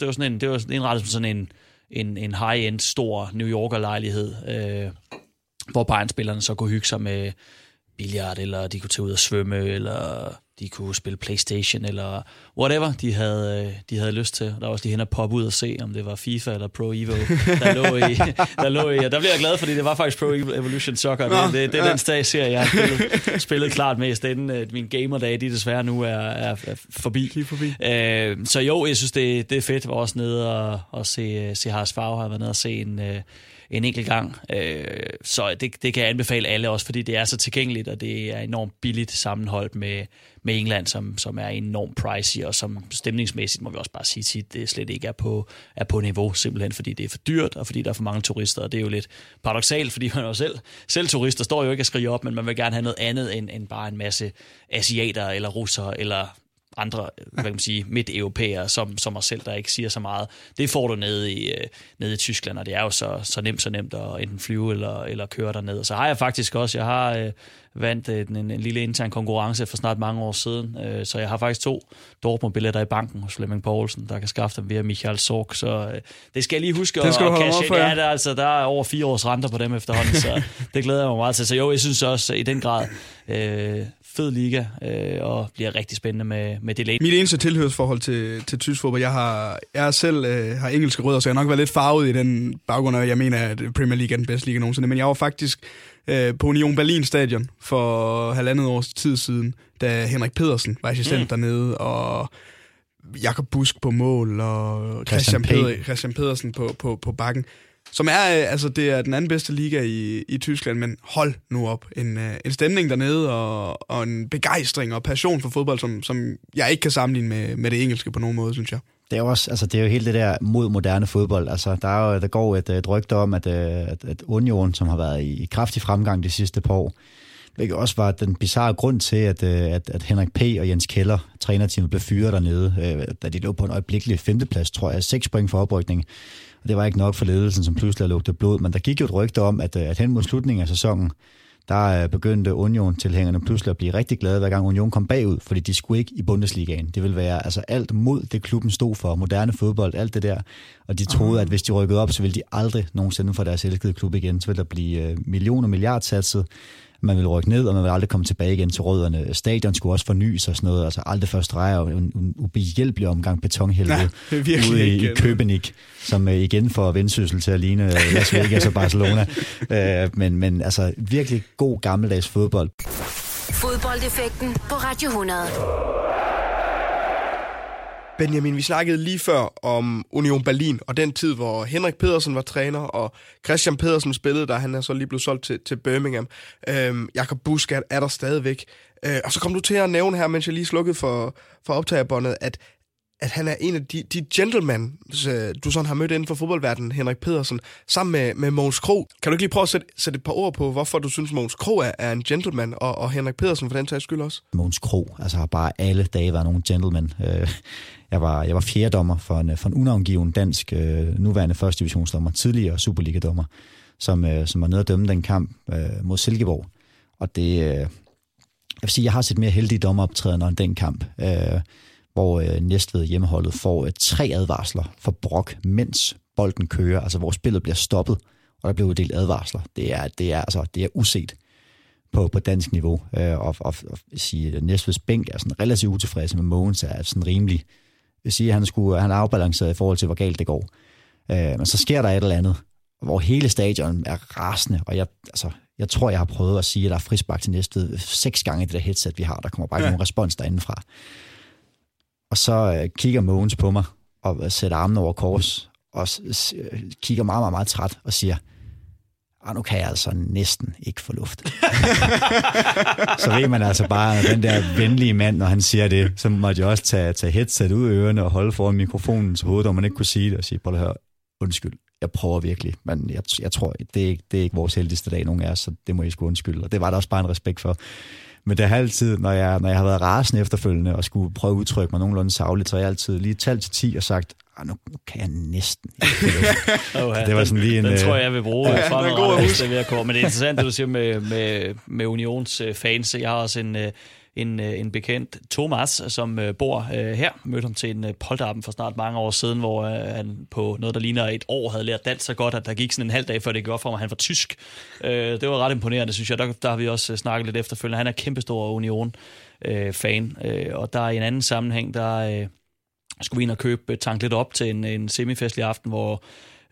det var sådan en, det var indrettet som sådan en, en, en high-end, stor New Yorker-lejlighed, øh, hvor Bayern-spillerne så kunne hygge sig med billard, eller de kunne tage ud og svømme, eller de kunne spille Playstation eller whatever, de havde, øh, de havde lyst til. Der var også lige hen at poppe ud og se, om det var FIFA eller Pro Evo, der lå i. Der, lå i. Og der blev jeg glad, fordi det var faktisk Pro Evolution Soccer. Det, det, det er ja. den stage, serie, jeg har spillet, spillet klart mest. Den, øh, min gamerdage, de desværre nu er, er, er forbi. forbi. Øh, så jo, jeg synes, det, det er fedt. Jeg var også nede og, og se, se Haras Farve, har været nede og se en, øh, en enkelt gang. Øh, så det, det kan jeg anbefale alle også, fordi det er så tilgængeligt, og det er enormt billigt sammenholdt med, med England, som, som er enormt pricey, og som stemningsmæssigt, må vi også bare sige, tit, det slet ikke er på, er på niveau, simpelthen fordi det er for dyrt, og fordi der er for mange turister, og det er jo lidt paradoxalt, fordi man jo selv, selv turister står jo ikke og skriger op, men man vil gerne have noget andet end, end bare en masse asiater, eller russere, eller andre hvad kan man sige, midt-europæere, som, som os selv, der ikke siger så meget. Det får du nede i, øh, nede i Tyskland, og det er jo så, så nemt, så nemt at enten flyve eller, eller køre derned. Og så har jeg faktisk også, jeg har øh, vandt øh, en, en, en lille intern konkurrence for snart mange år siden, øh, så jeg har faktisk to Dortmund-billetter i banken hos Flemming Poulsen, der kan skaffe dem via Michael Sorg, så øh, det skal jeg lige huske det skal at, at cash ind. Ja, der, altså, der er over fire års renter på dem efterhånden, så det glæder jeg mig meget til. Så jo, jeg synes også i den grad, øh, fed liga, øh, og bliver rigtig spændende med, med det Mit eneste tilhørsforhold til, til tysk fodbold, jeg har, jeg selv øh, har engelske rødder, så jeg har nok været lidt farvet i den baggrund, og jeg mener, at Premier League er den bedste liga nogensinde, men jeg var faktisk øh, på Union Berlin stadion for halvandet års tid siden, da Henrik Pedersen var assistent mm. dernede, og Jakob Busk på mål, og Christian, Christian, Peder, Christian Pedersen på, på, på bakken som er, øh, altså det er den anden bedste liga i, i Tyskland, men hold nu op. En, øh, en stemning dernede, og, og en begejstring og passion for fodbold, som, som jeg ikke kan sammenligne med, med det engelske på nogen måde, synes jeg. Det er, også, altså, det er jo helt det der mod moderne fodbold. Altså, der, er jo, der går et, øh, et rygte om, at, øh, at, at Union, som har været i, i kraftig fremgang de sidste par år, hvilket også var den bizarre grund til, at, at, at Henrik P. og Jens Keller, trænerteamet, blev fyret dernede, da de lå på en øjeblikkelig femteplads, tror jeg, seks point for oprykning. Og det var ikke nok for ledelsen, som pludselig lugtede blod. Men der gik jo et rygte om, at, at hen mod slutningen af sæsonen, der øh, begyndte Union-tilhængerne pludselig at blive rigtig glade, hver gang Union kom bagud, fordi de skulle ikke i Bundesligaen. Det ville være altså alt mod det, klubben stod for, moderne fodbold, alt det der. Og de troede, at hvis de rykkede op, så ville de aldrig nogensinde få deres elskede klub igen. Så ville der blive øh, millioner milliard satset man vil rykke ned, og man vil aldrig komme tilbage igen til rødderne. Stadion skulle også fornyes og sådan noget. Altså aldrig først drejer en, en ubehjælpelig omgang betonhelvede ude i, i Købenik, som uh, igen får vendsyssel til at ligne uh, Las Vegas og Barcelona. Uh, men, men altså virkelig god gammeldags fodbold. Fodboldeffekten på Radio 100. Benjamin, vi snakkede lige før om Union Berlin, og den tid, hvor Henrik Pedersen var træner, og Christian Pedersen spillede der, han er så lige blevet solgt til, til Birmingham. Øhm, Jakob Busk er, er der stadigvæk. Øh, og så kom du til at nævne her, mens jeg lige slukkede for, for optagerbåndet, at at han er en af de, de gentlemen, øh, du sådan har mødt inden for fodboldverdenen, Henrik Pedersen, sammen med, med Mogens Kro. Kan du ikke lige prøve at sætte, sætte et par ord på, hvorfor du synes, Mogens Kro er, er en gentleman, og, og Henrik Pedersen for den tages skyld også? Mogens Kro altså har bare alle dage været nogle gentlemen. Øh, jeg var, jeg var fjerdommer for en, for en unavngiven dansk, øh, nuværende første divisionsdommer, tidligere Superliga-dommer, som, øh, som var nede at dømme den kamp øh, mod Silkeborg. Og det, øh, jeg vil sige, jeg har set mere heldige dommeroptrædener end den kamp hvor øh, Næstved hjemmeholdet får øh, tre advarsler for brok, mens bolden kører, altså hvor spillet bliver stoppet, og der bliver uddelt advarsler. Det er, det er, altså, det er uset på, på dansk niveau. Øh, og, og, og sige, at Næstveds bænk er sådan relativt utilfredse med Mogens, er sådan rimelig, vil sige, at han, skulle, han er afbalanceret i forhold til, hvor galt det går. Øh, men så sker der et eller andet, hvor hele stadion er rasende, og jeg, altså, jeg tror, jeg har prøvet at sige, at der er frisbak til Næstved seks gange i det der headset, vi har. Der kommer bare ikke ja. nogen respons derindefra. Og så øh, kigger Mogens på mig og sætter armen over kors og øh, kigger meget, meget, meget træt og siger, og nu kan jeg altså næsten ikke få luft. så ved man altså bare, at den der venlige mand, når han siger det, så måtte jeg også tage, tage headset ud af ørerne og holde foran mikrofonen hoved, og man ikke kunne sige det, og sige, prøv at høre, undskyld, jeg prøver virkelig, men jeg, jeg tror, det er, ikke, det er ikke vores heldigste dag, nogen af os, så det må I sgu undskylde. Og det var der også bare en respekt for. Men det har altid, når jeg, når jeg har været rasende efterfølgende og skulle prøve at udtrykke mig nogenlunde savligt, så har jeg altid lige talt til 10 og sagt, ah, nu, nu kan jeg næsten oh, ja, det var sådan lige en... Den tror jeg, jeg vil bruge ja, fremadrettet, Men det er interessant, det du siger med, med, med Unions fans. Jeg har også en, øh, en, øh, en bekendt, Thomas, som øh, bor øh, her. Mødte ham til en øh, polterappen for snart mange år siden, hvor øh, han på noget, der ligner et år, havde lært dansk så godt, at der gik sådan en halv dag, før det gik for ham, at han var tysk. Øh, det var ret imponerende, synes jeg. Der, der har vi også snakket lidt efterfølgende. Han er kæmpestor Union-fan, øh, øh, og der er i en anden sammenhæng, der øh, skulle vi ind og købe øh, tanke lidt op til en, en semifestlig aften, hvor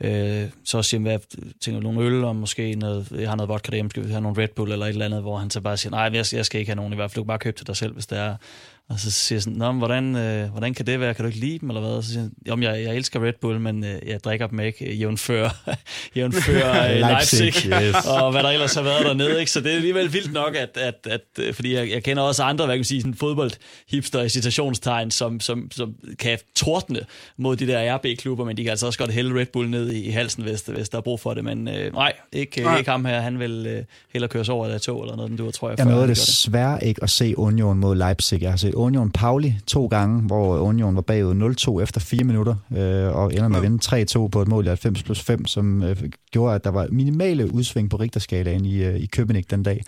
Øh, så siger hvad, tænker nogle øl, og måske noget, jeg har noget vodka derhjemme, skal vi have nogle Red Bull eller et eller andet, hvor han så bare siger, nej, jeg, jeg skal ikke have nogen, i hvert fald du kan bare købe til dig selv, hvis det er. Og så siger jeg sådan, Nå, men hvordan, øh, hvordan kan det være? Kan du ikke lide dem, eller hvad? Og så siger han, jeg, jeg elsker Red Bull, men øh, jeg drikker dem ikke, jævnfør, jævnfør øh, Leipzig, Leipzig yes. og hvad der ellers har været dernede. Ikke? Så det er alligevel vildt nok, at, at, at øh, fordi jeg, jeg kender også andre, hvad kan man sige, sådan fodboldhipster i citationstegn, som, som, som kan tordne mod de der RB-klubber, men de kan altså også godt hælde Red Bull ned i, i halsen, hvis, hvis der er brug for det. Men øh, nej, ikke, nej, ikke ham her. Han vil øh, hellere køres over af tog eller noget, du tror jeg. Jeg nåede desværre ikke at se Union mod Leipzig. Jeg har set Union Pauli to gange, hvor Union var bagud 0-2 efter fire minutter, øh, og ender med at vinde 3-2 på et mål i 90 plus 5, som øh, gjorde, at der var minimale udsving på rigterskalaen i, øh, i København den dag.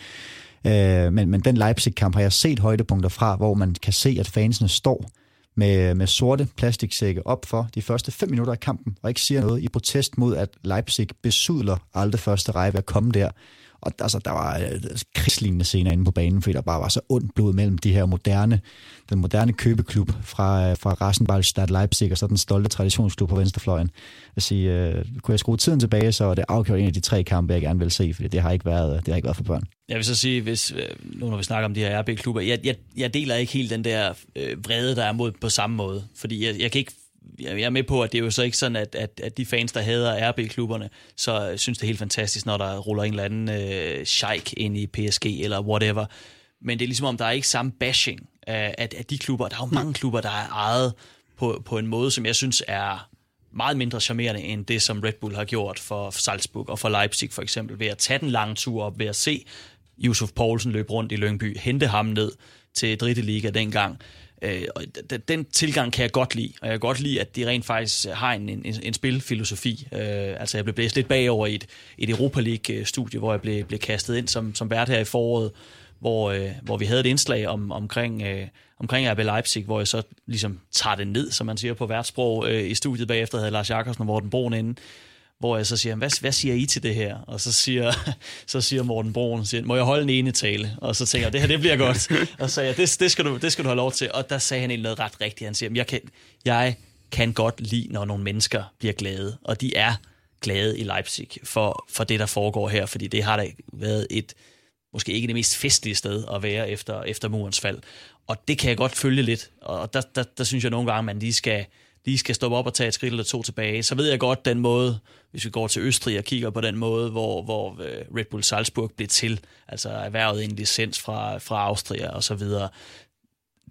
Øh, men, men den Leipzig-kamp har jeg set højdepunkter fra, hvor man kan se, at fansene står med, med sorte plastiksække op for de første fem minutter af kampen, og ikke siger noget i protest mod, at Leipzig besudler aldrig første række ved at komme der. Og altså, der var øh, krigslignende scener inde på banen, fordi der bare var så ondt blod mellem de her moderne, den moderne købeklub fra, øh, fra Rasenballstadt Leipzig, og så den stolte traditionsklub på venstrefløjen. Jeg sige, øh, kunne jeg skrue tiden tilbage, så er det afgjort en af de tre kampe, jeg gerne vil se, fordi det har ikke været, det har ikke været for børn. Jeg vil så sige, hvis, øh, nu når vi snakker om de her RB-klubber, jeg, jeg, jeg deler ikke helt den der øh, vrede, der er mod på samme måde. Fordi jeg, jeg kan ikke jeg er med på, at det er jo så ikke sådan, at, at, at de fans, der hader RB-klubberne, så synes det er helt fantastisk, når der ruller en eller anden øh, sheik ind i PSG eller whatever. Men det er ligesom om, der er ikke samme bashing af, af, af de klubber. Der er jo mange klubber, der er ejet på, på en måde, som jeg synes er meget mindre charmerende end det, som Red Bull har gjort for Salzburg og for Leipzig for eksempel, ved at tage den lange tur op, ved at se Yusuf Poulsen løbe rundt i Lyngby, hente ham ned til Dritte Liga dengang. Øh, og den tilgang kan jeg godt lide, og jeg kan godt lide, at de rent faktisk øh, har en, en, en spilfilosofi. Øh, altså jeg blev blæst lidt bagover i et, et Europa League-studie, hvor jeg blev, blev kastet ind som, som vært her i foråret, hvor, øh, hvor vi havde et indslag om, omkring, øh, omkring RB Leipzig, hvor jeg så ligesom tager det ned, som man siger på værtssprog, øh, i studiet bagefter havde Lars Jakobsen og Morten Broen inde, hvor jeg så siger, hvad, hvad siger I til det her? Og så siger, så siger Morten Broen, siger, må jeg holde en ene tale? Og så tænker jeg, det her det bliver godt. Og så sagde jeg, det, det, skal du, det skal du have lov til. Og der sagde han egentlig noget ret rigtigt. Han siger, jeg kan, jeg kan godt lide, når nogle mennesker bliver glade. Og de er glade i Leipzig for, for det, der foregår her, fordi det har da været et, måske ikke det mest festlige sted at være efter, efter murens fald. Og det kan jeg godt følge lidt. Og der, der, der synes jeg nogle gange, man lige skal, lige skal stoppe op og tage et skridt eller to tilbage. Så ved jeg godt den måde, hvis vi går til Østrig og kigger på den måde, hvor, hvor øh, Red Bull Salzburg blev til, altså erhvervet en licens fra, fra Austria og så videre,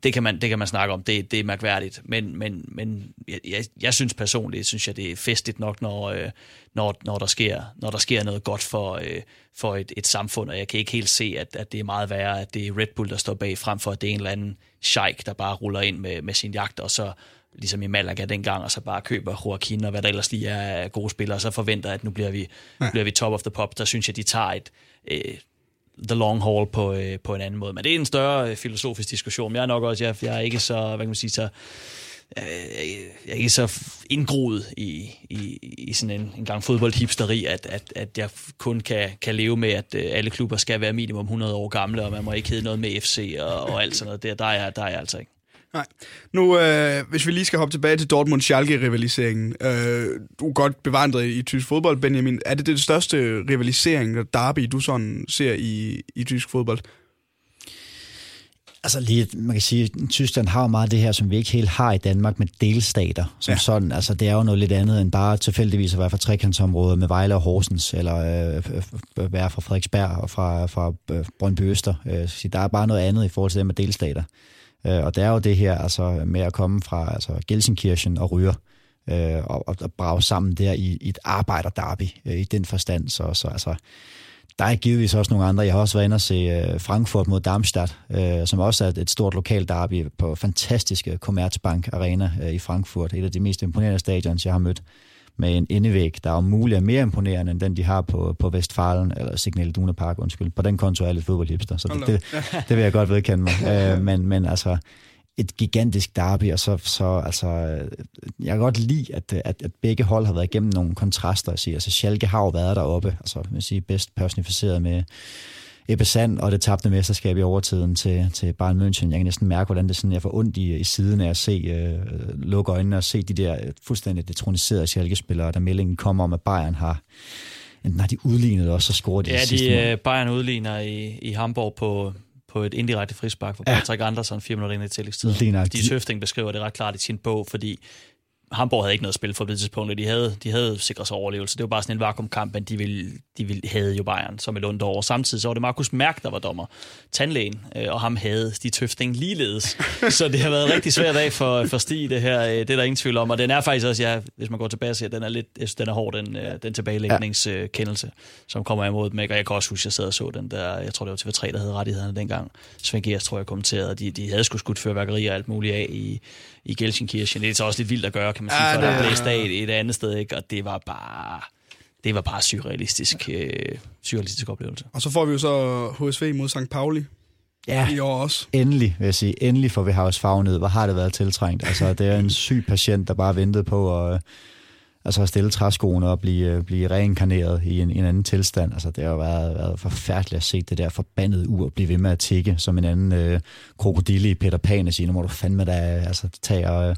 det kan man, det kan man snakke om, det, det er mærkværdigt, men, men, men jeg, jeg synes personligt, synes jeg, det er festligt nok, når, øh, når, når, der, sker, når der sker noget godt for, øh, for et, et samfund, og jeg kan ikke helt se, at, at det er meget værre, at det er Red Bull, der står bag, frem for at det er en eller anden sheik, der bare ruller ind med, med sin jagt, og så ligesom i Malaga dengang, og så bare køber Joaquin og hvad der ellers lige er gode spillere, og så forventer at nu bliver vi, ja. bliver vi top of the pop. Der synes jeg, de tager et, øh, the long haul på, øh, på en anden måde. Men det er en større øh, filosofisk diskussion. Jeg er nok også, jeg, jeg er ikke så, hvad kan man sige, så øh, jeg er ikke så indgroet i, i, i sådan en, en gang fodboldhipsteri, at, at, at jeg kun kan, kan leve med, at øh, alle klubber skal være minimum 100 år gamle, og man må ikke hedde noget med FC og, og alt sådan noget. Der, der, er, der er jeg altså ikke. Nej. Nu, øh, hvis vi lige skal hoppe tilbage til Dortmund-Schalke-rivaliseringen. Øh, du er godt bevandret i tysk fodbold, Benjamin. Er det det største rivalisering, og derby, du sådan ser i, i tysk fodbold? Altså lige, man kan sige, at Tyskland har jo meget det her, som vi ikke helt har i Danmark med delstater. Som ja. sådan, altså det er jo noget lidt andet end bare tilfældigvis at være fra trekantsområdet med Vejle og Horsens, eller øh, være fra Frederiksberg og fra, fra øh, Brøndby Øster. Øh, der er bare noget andet i forhold til det med delstater. Øh, og det er jo det her altså, med at komme fra altså, Gelsenkirchen og Ryger, øh, og, og brage sammen der i, i et arbejderderby øh, i den forstand. Så, så altså, der er givetvis også nogle andre. Jeg har også været inde og se øh, Frankfurt mod Darmstadt, øh, som også er et stort lokalt derby på fantastiske Commerzbank Arena øh, i Frankfurt. Et af de mest imponerende stadions, jeg har mødt med en endevæg, der er muligt er mere imponerende end den, de har på, på Vestfalen, eller Signal Iduna Park, undskyld. På den konto er jeg lidt fodboldhipster, så det, det, det, vil jeg godt vedkende mig. øh, men, men altså, et gigantisk derby, og så, så altså, jeg kan godt lide, at, at, at begge hold har været igennem nogle kontraster. At sige. Altså, Schalke har jo været deroppe, altså, jeg vil sige, bedst personificeret med Ebbe Sand og det tabte mesterskab i overtiden til, til Bayern München. Jeg kan næsten mærke, hvordan det sådan, jeg får ondt i, i siden af at se, øh, lukke øjnene og se de der fuldstændig detroniserede Schalke-spillere, der meldingen kommer om, at Bayern har enten har de udlignet også, så scorer de Ja, de, de Bayern udligner i, i Hamburg på, på et indirekte frispark for Patrick ja. Andersen fire minutter ind i tillægstiden. De Søfting beskriver det ret klart i sin bog, fordi Hamburg havde ikke noget spil for det tidspunkt, de havde, de havde sikret sig overlevelse. Det var bare sådan en vakuumkamp, men de ville, de ville have jo Bayern som et ondt over. Samtidig så var det Markus Mærk, der var dommer, tandlægen, øh, og ham havde de tøfting ligeledes. så det har været rigtig svært af for, for Stig, det her. Øh, det er der ingen tvivl om, og den er faktisk også, ja, hvis man går tilbage og siger, den er lidt, jeg synes, den er hård, den, øh, den tilbagelægningskendelse, som kommer imod dem. Og jeg kan også huske, at jeg sad og så den der, jeg tror det var TV3, der havde rettighederne dengang. Svend Gers, tror jeg, kommenterede, de, de havde sgu skudt fyrværkeri og alt muligt af i, i Gelsenkirchen. Det er så også lidt vildt at gøre, kan man sige, ja, for der blæst af et, et andet sted, ikke? og det var bare det var bare surrealistisk, øh, surrealistisk oplevelse. Og så får vi jo så HSV mod St. Pauli ja, i år også. endelig, vil jeg sige. Endelig får vi Havs ned. Hvor har det været tiltrængt? Altså, det er en syg patient, der bare ventede på at, altså, at stille træskoene og blive, blive reinkarneret i en, en anden tilstand. Altså, det har jo været, været forfærdeligt at se det der forbandede ur blive ved med at tikke som en anden øh, krokodille i Peter Pan og sige, nu må du fandme da altså, tage og,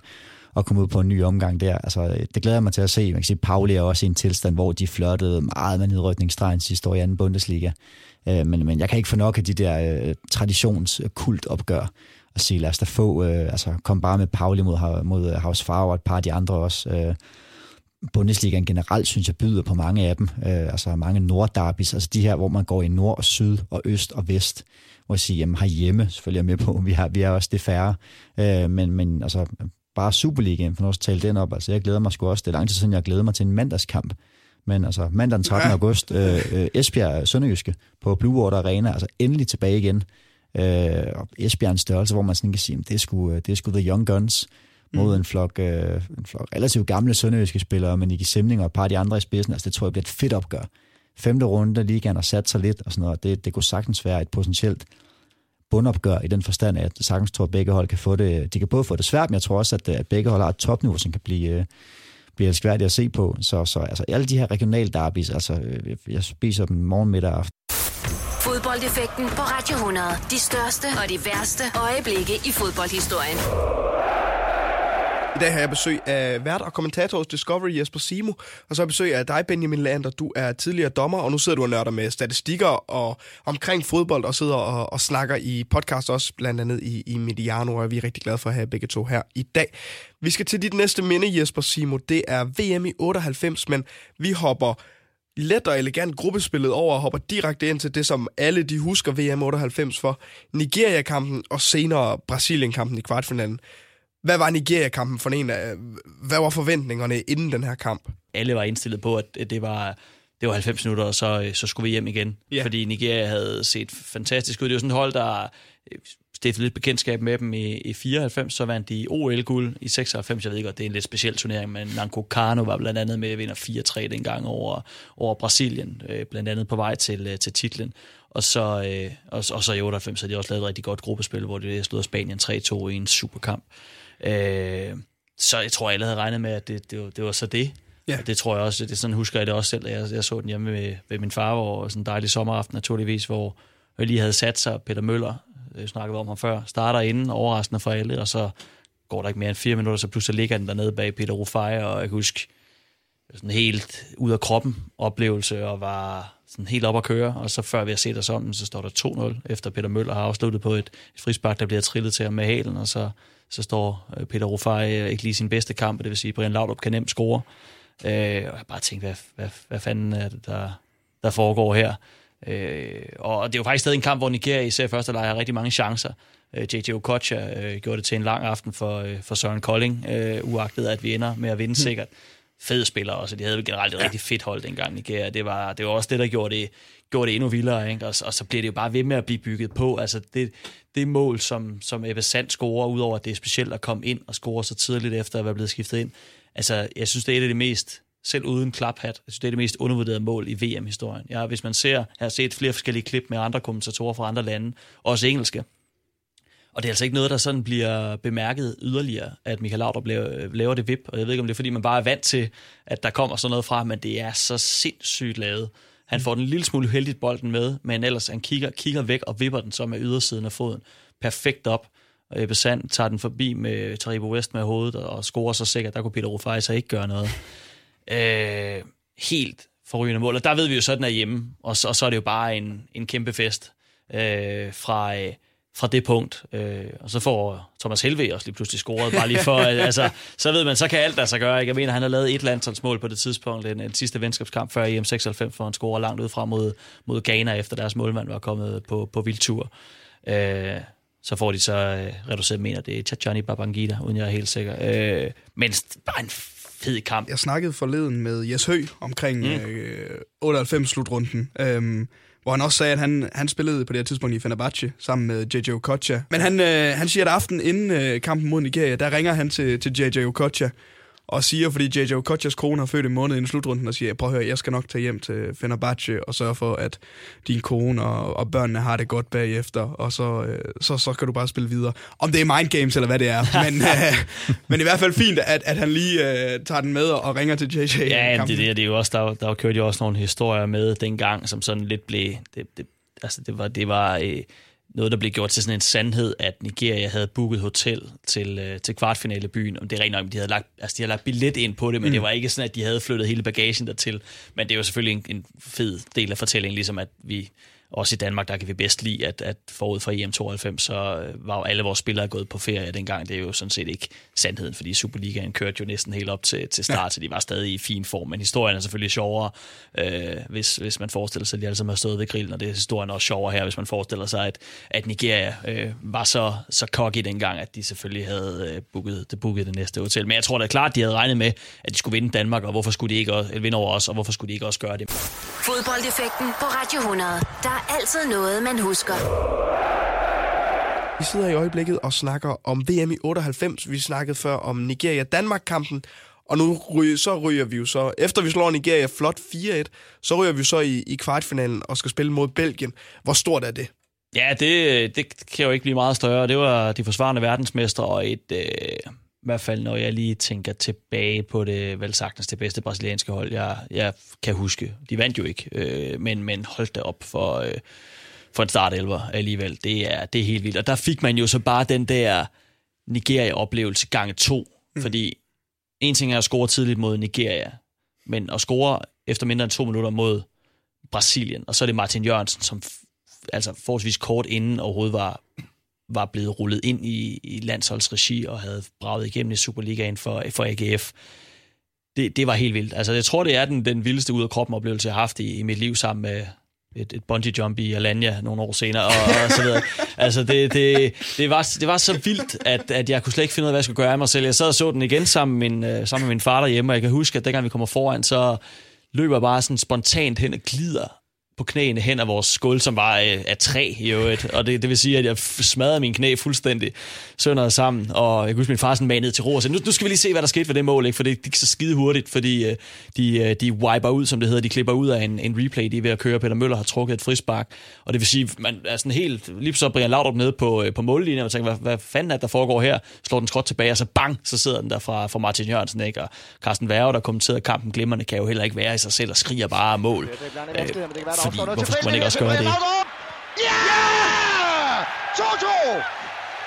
at komme ud på en ny omgang der. Altså, øh, det glæder jeg mig til at se. Man kan sige, Pauli er også i en tilstand, hvor de flirtede meget med nedrykningsstregen sidste år i anden Bundesliga. Øh, men, men jeg kan ikke få nok af de der øh, traditionskultopgør og sige, lad os da få, øh, altså kom bare med Pauli mod, mod øh, Havs Far og et par af de andre også. Øh, Bundesligaen generelt, synes jeg, byder på mange af dem. Øh, altså mange nordderbis, altså de her, hvor man går i nord og syd og øst og vest, hvor jeg siger, jamen herhjemme, selvfølgelig er med på, vi har, vi har også det færre, øh, men, men altså bare Superligaen, for nu at tale den op. Altså, jeg glæder mig sgu også. Det er lang tid siden, jeg glæder mig til en mandagskamp. Men altså, mandag den 13. Ja. august, øh, øh, Esbjerg Sønderjyske på Blue Water Arena, altså endelig tilbage igen. Øh, og Esbjerg en størrelse, hvor man sådan kan sige, det er sgu, det er sgu The Young Guns mod mm. en, flok, øh, en flok relativt gamle sønderjyske spillere, men Nicky Simling og et par af de andre i spidsen. Altså, det tror jeg bliver et fedt opgør. Femte runde, ligaen har sat sig lidt og sådan noget. Det, det kunne sagtens være et potentielt bundopgør i den forstand, at jeg sagtens tror, at begge hold kan få det. De kan både få det svært, men jeg tror også, at, at begge hold har et topniveau, som kan blive, øh, blive elskværdigt at se på. Så, så altså, alle de her regionale derbis, altså, øh, jeg spiser dem morgen, middag og aften. Fodboldeffekten på Radio 100. De største og de værste øjeblikke i fodboldhistorien. I dag har jeg besøg af vært og kommentator hos Discovery, Jesper Simo, og så har jeg besøg af dig, Benjamin Lander. Du er tidligere dommer, og nu sidder du og nørder med statistikker og omkring fodbold, og sidder og, og snakker i podcast også, blandt andet i, i Mediano, og vi er rigtig glade for at have begge to her i dag. Vi skal til dit næste minde, Jesper Simo. Det er VM i 98, men vi hopper let og elegant gruppespillet over og hopper direkte ind til det, som alle de husker VM 98 for. Nigeria-kampen og senere Brasilien-kampen i kvartfinalen. Hvad var Nigeria-kampen for en af? Hvad var forventningerne inden den her kamp? Alle var indstillet på, at det var, det var 90 minutter, og så, så skulle vi hjem igen. Yeah. Fordi Nigeria havde set fantastisk ud. Det var sådan et hold, der stiftet lidt bekendtskab med dem i, i 94, så vandt de OL-guld i 96. Jeg ved godt, det er en lidt speciel turnering, men Nanko Kano var blandt andet med at vinde 4-3 dengang over, over Brasilien, øh, blandt andet på vej til, øh, til titlen. Og så, øh, og, og så i 98 har de også lavet et rigtig godt gruppespil, hvor de slog Spanien 3-2 i en superkamp. Øh, så jeg tror, alle havde regnet med, at det, det, var, det var så det. Ja. Og det tror jeg også, det sådan husker jeg det også selv, jeg, jeg så den hjemme ved, ved min far, hvor sådan en dejlig sommeraften naturligvis, hvor jeg lige havde sat sig, Peter Møller, jeg snakkede om ham før, starter inden, overraskende for alle, og så går der ikke mere end fire minutter, så pludselig ligger den dernede bag Peter Rufai, og jeg kan huske, sådan helt ud af kroppen oplevelse, og var sådan helt op at køre, og så før vi har set os om, så står der 2-0, efter Peter Møller har afsluttet på et, et frispark, der bliver trillet til ham med halen, og så, så står øh, Peter Rufai øh, ikke lige sin bedste kamp, det vil sige, Brian Laudrup kan nemt score. Øh, og jeg bare tænkte, hvad, hvad, hvad fanden er det, der, der foregår her? Øh, og det var faktisk stadig en kamp, hvor Nigeria især første leg har rigtig mange chancer. Øh, J.J. Okocha øh, gjorde det til en lang aften for, øh, for Søren Kolding, øh, uagtet at vi ender med at vinde hmm. sikkert. Fede spillere også, de havde generelt et ja. rigtig fedt hold dengang Nigeria. Det var, det var også det, der gjorde det, gjorde det endnu vildere, ikke? Og, og så bliver det jo bare ved med at blive bygget på. Altså det, det mål, som, som Ebbe Sand scorer, udover at det er specielt at komme ind og score så tidligt efter at være blevet skiftet ind, altså jeg synes, det er et af de mest selv uden klaphat. Jeg synes, det er det mest undervurderede mål i VM-historien. Ja, hvis man ser, jeg har set flere forskellige klip med andre kommentatorer fra andre lande, også engelske, og det er altså ikke noget, der sådan bliver bemærket yderligere, at Michael Laudrup laver, laver det vip. Og jeg ved ikke, om det er, fordi man bare er vant til, at der kommer sådan noget fra, men det er så sindssygt lavet. Han får den lille smule heldigt bolden med, men ellers han kigger, kigger væk og vipper den så med ydersiden af foden. Perfekt op. Og Ebbe Sand tager den forbi med Taribo West med hovedet og scorer så sikkert. Der kunne Peter Rufai så ikke gøre noget. Øh, helt forrygende mål. Og der ved vi jo sådan, at er hjemme. Og så, og så er det jo bare en, en kæmpe fest øh, fra... Øh, fra det punkt. Øh, og så får Thomas Helve også lige pludselig scoret, bare lige for, altså, så ved man, så kan alt der sig gøre. Ikke? Jeg mener, han har lavet et landsholdsmål på det tidspunkt, en, en sidste venskabskamp før EM 96, hvor han scorer langt ud fra mod, mod Ghana, efter deres målmand var kommet på, på vildtur. Øh, så får de så øh, reduceret, mener det er Tachani Babangida, uden jeg er helt sikker. Øh, men bare en fed kamp. Jeg snakkede forleden med Jes Høgh omkring mm. øh, 98-slutrunden. Øh, hvor han også sagde, at han, han spillede på det her tidspunkt i Fenerbahce sammen med J.J. Okocha. Men han, øh, han siger, at aften inden øh, kampen mod Nigeria, der ringer han til, til J.J. Okocha og siger, fordi J.J. Okochas kone har født en måned inden slutrunden, og siger, prøv at høre, jeg skal nok tage hjem til Fenerbahce og sørge for, at din kone og, og børnene har det godt bagefter, og så, øh, så, så kan du bare spille videre. Om det er mind games eller hvad det er, men, øh, men i hvert fald fint, at, at han lige øh, tager den med og ringer til J.J. Ja, det, det, det er jo også, der, der kørte jo også nogle historier med dengang, som sådan lidt blev, det, det, altså det var, det var øh, noget, der blev gjort til sådan en sandhed, at Nigeria havde booket hotel til, øh, til kvartfinalebyen. Om det er rent nok, de havde lagt, altså de havde lagt billet ind på det, men mm. det var ikke sådan, at de havde flyttet hele bagagen dertil. Men det er jo selvfølgelig en, en fed del af fortællingen, ligesom at vi også i Danmark, der kan vi bedst lide, at, at forud for EM92, så øh, var jo alle vores spillere gået på ferie dengang. Det er jo sådan set ikke sandheden, fordi Superligaen kørte jo næsten helt op til, til start, ja. så de var stadig i fin form. Men historien er selvfølgelig sjovere, øh, hvis, hvis man forestiller sig, at de alle sammen har stået ved grillen, og det er historien også sjovere her, hvis man forestiller sig, at, at Nigeria øh, var så, så cocky dengang, at de selvfølgelig havde øh, booket, det, booket det næste hotel. Men jeg tror da klart, at de havde regnet med, at de skulle vinde Danmark, og hvorfor skulle de ikke også, vinde over os, og hvorfor skulle de ikke også gøre det? Fodboldeffekten på Radio 100. Der altid noget, man husker. Vi sidder i øjeblikket og snakker om VM i 98. Vi snakkede før om Nigeria-Danmark-kampen. Og nu ryger, så ryger vi jo så, efter vi slår Nigeria flot 4-1, så ryger vi så i, i kvartfinalen og skal spille mod Belgien. Hvor stort er det? Ja, det, det kan jo ikke blive meget større. Det var de forsvarende verdensmester og et, øh, i hvert fald når jeg lige tænker tilbage på det vel sagtens det bedste brasilianske hold, jeg, jeg kan huske. De vandt jo ikke, øh, men, men holdt det op for, øh, for en startelver alligevel. Det er, det er helt vildt. Og der fik man jo så bare den der Nigeria-oplevelse gange to, mm. fordi en ting er at score tidligt mod Nigeria, men at score efter mindre end to minutter mod Brasilien, og så er det Martin Jørgensen, som altså forholdsvis kort inden overhovedet var var blevet rullet ind i, i landsholdsregi og havde braget igennem i Superligaen for, for AGF. Det, det var helt vildt. Altså, jeg tror, det er den, den vildeste ud af kroppen oplevelse, jeg har haft i, i mit liv sammen med et, et bungee jump i Alanya nogle år senere, og, og så videre. Altså, det, det, det, var, det var så vildt, at, at jeg kunne slet ikke finde ud af, hvad jeg skulle gøre af mig selv. Jeg sad og så den igen sammen med min, øh, sammen med min far derhjemme, og jeg kan huske, at dengang vi kommer foran, så løber jeg bare sådan spontant hen og glider på knæene hen af vores skål, som var øh, af træ i øvrigt. Og det, det vil sige, at jeg smadrede min knæ fuldstændig søndret sammen. Og jeg kunne huske, min far sådan manede til ro og sagde, nu, nu skal vi lige se, hvad der skete ved det mål, ikke? for det gik så skide hurtigt, fordi øh, de, øh, de wiper ud, som det hedder, de klipper ud af en, en replay, de er ved at køre. Peter Møller har trukket et frispark, og det vil sige, man er sådan helt, lige så Brian Laudrup nede på, øh, på mållinjen, og tænker, hvad, hvad fanden er der foregår her? Slår den skråt tilbage, og så bang, så sidder den der fra, fra Martin Jørgensen, ikke? Og Carsten Værge, der kommenterede kampen glimrende, kan jo heller ikke være i sig selv og skriger bare mål. Øh, fordi, hvorfor skulle man ikke også gøre det? Ja! 2-2!